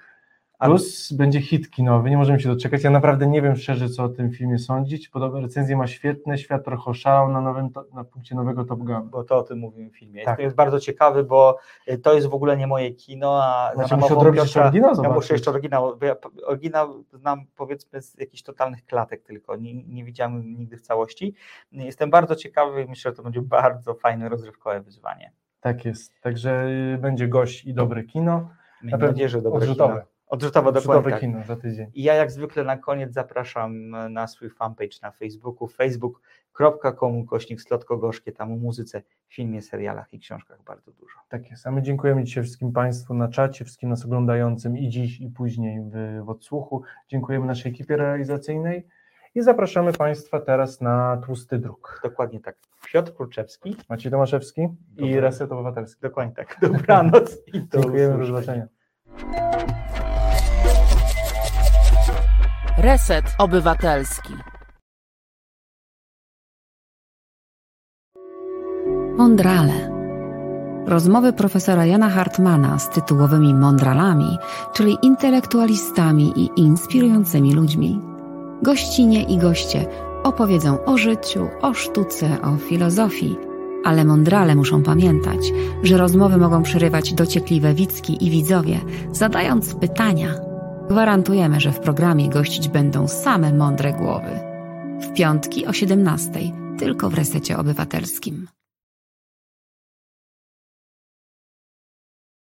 Plus będzie hit kinowy, nie możemy się doczekać. Ja naprawdę nie wiem szczerze, co o tym filmie sądzić. Podobne recenzje ma świetne, świat trochę oszalał na, nowym, na punkcie nowego Top Gun. bo to o tym mówimy w filmie. Tak. To jest bardzo ciekawy, bo e, to jest w ogóle nie moje kino, a Znaczy, muszę odrobić jeszcze oryginał Ja zobaczyć. muszę jeszcze oryginał, bo ja oryginał znam powiedzmy z jakichś totalnych klatek tylko, nie, nie widziałem nigdy w całości. Jestem bardzo ciekawy i myślę, że to będzie bardzo fajne, rozrywkowe wyzwanie. Tak jest. Także y, będzie gość i dobre kino. Miejmy nadzieję, że dobre odrzutowe. kino. Odrzutowe dokładnie. tak. kino za tydzień. I ja jak zwykle na koniec zapraszam na swój fanpage na Facebooku, facebook.com kośnik tam o muzyce, filmie, serialach i książkach bardzo dużo. Tak jest. A my dziękujemy dzisiaj wszystkim Państwu na czacie, wszystkim nas oglądającym i dziś, i później w, w odsłuchu. Dziękujemy naszej ekipie realizacyjnej i zapraszamy Państwa teraz na Tłusty Druk. Dokładnie tak. Piotr Kruczewski. Maciej Tomaszewski i. Reset Obywatelski. Dokładnie tak. Dobranoc i do Dziękujemy, do zobaczenia. Reset Obywatelski. Mondrale. Rozmowy profesora Jana Hartmana z tytułowymi mądralami, czyli intelektualistami i inspirującymi ludźmi. Gościnie i goście opowiedzą o życiu, o sztuce, o filozofii, ale mądrale muszą pamiętać, że rozmowy mogą przerywać dociekliwe widzki i widzowie, zadając pytania. Gwarantujemy, że w programie gościć będą same mądre głowy. W piątki o 17:00 tylko w resecie obywatelskim.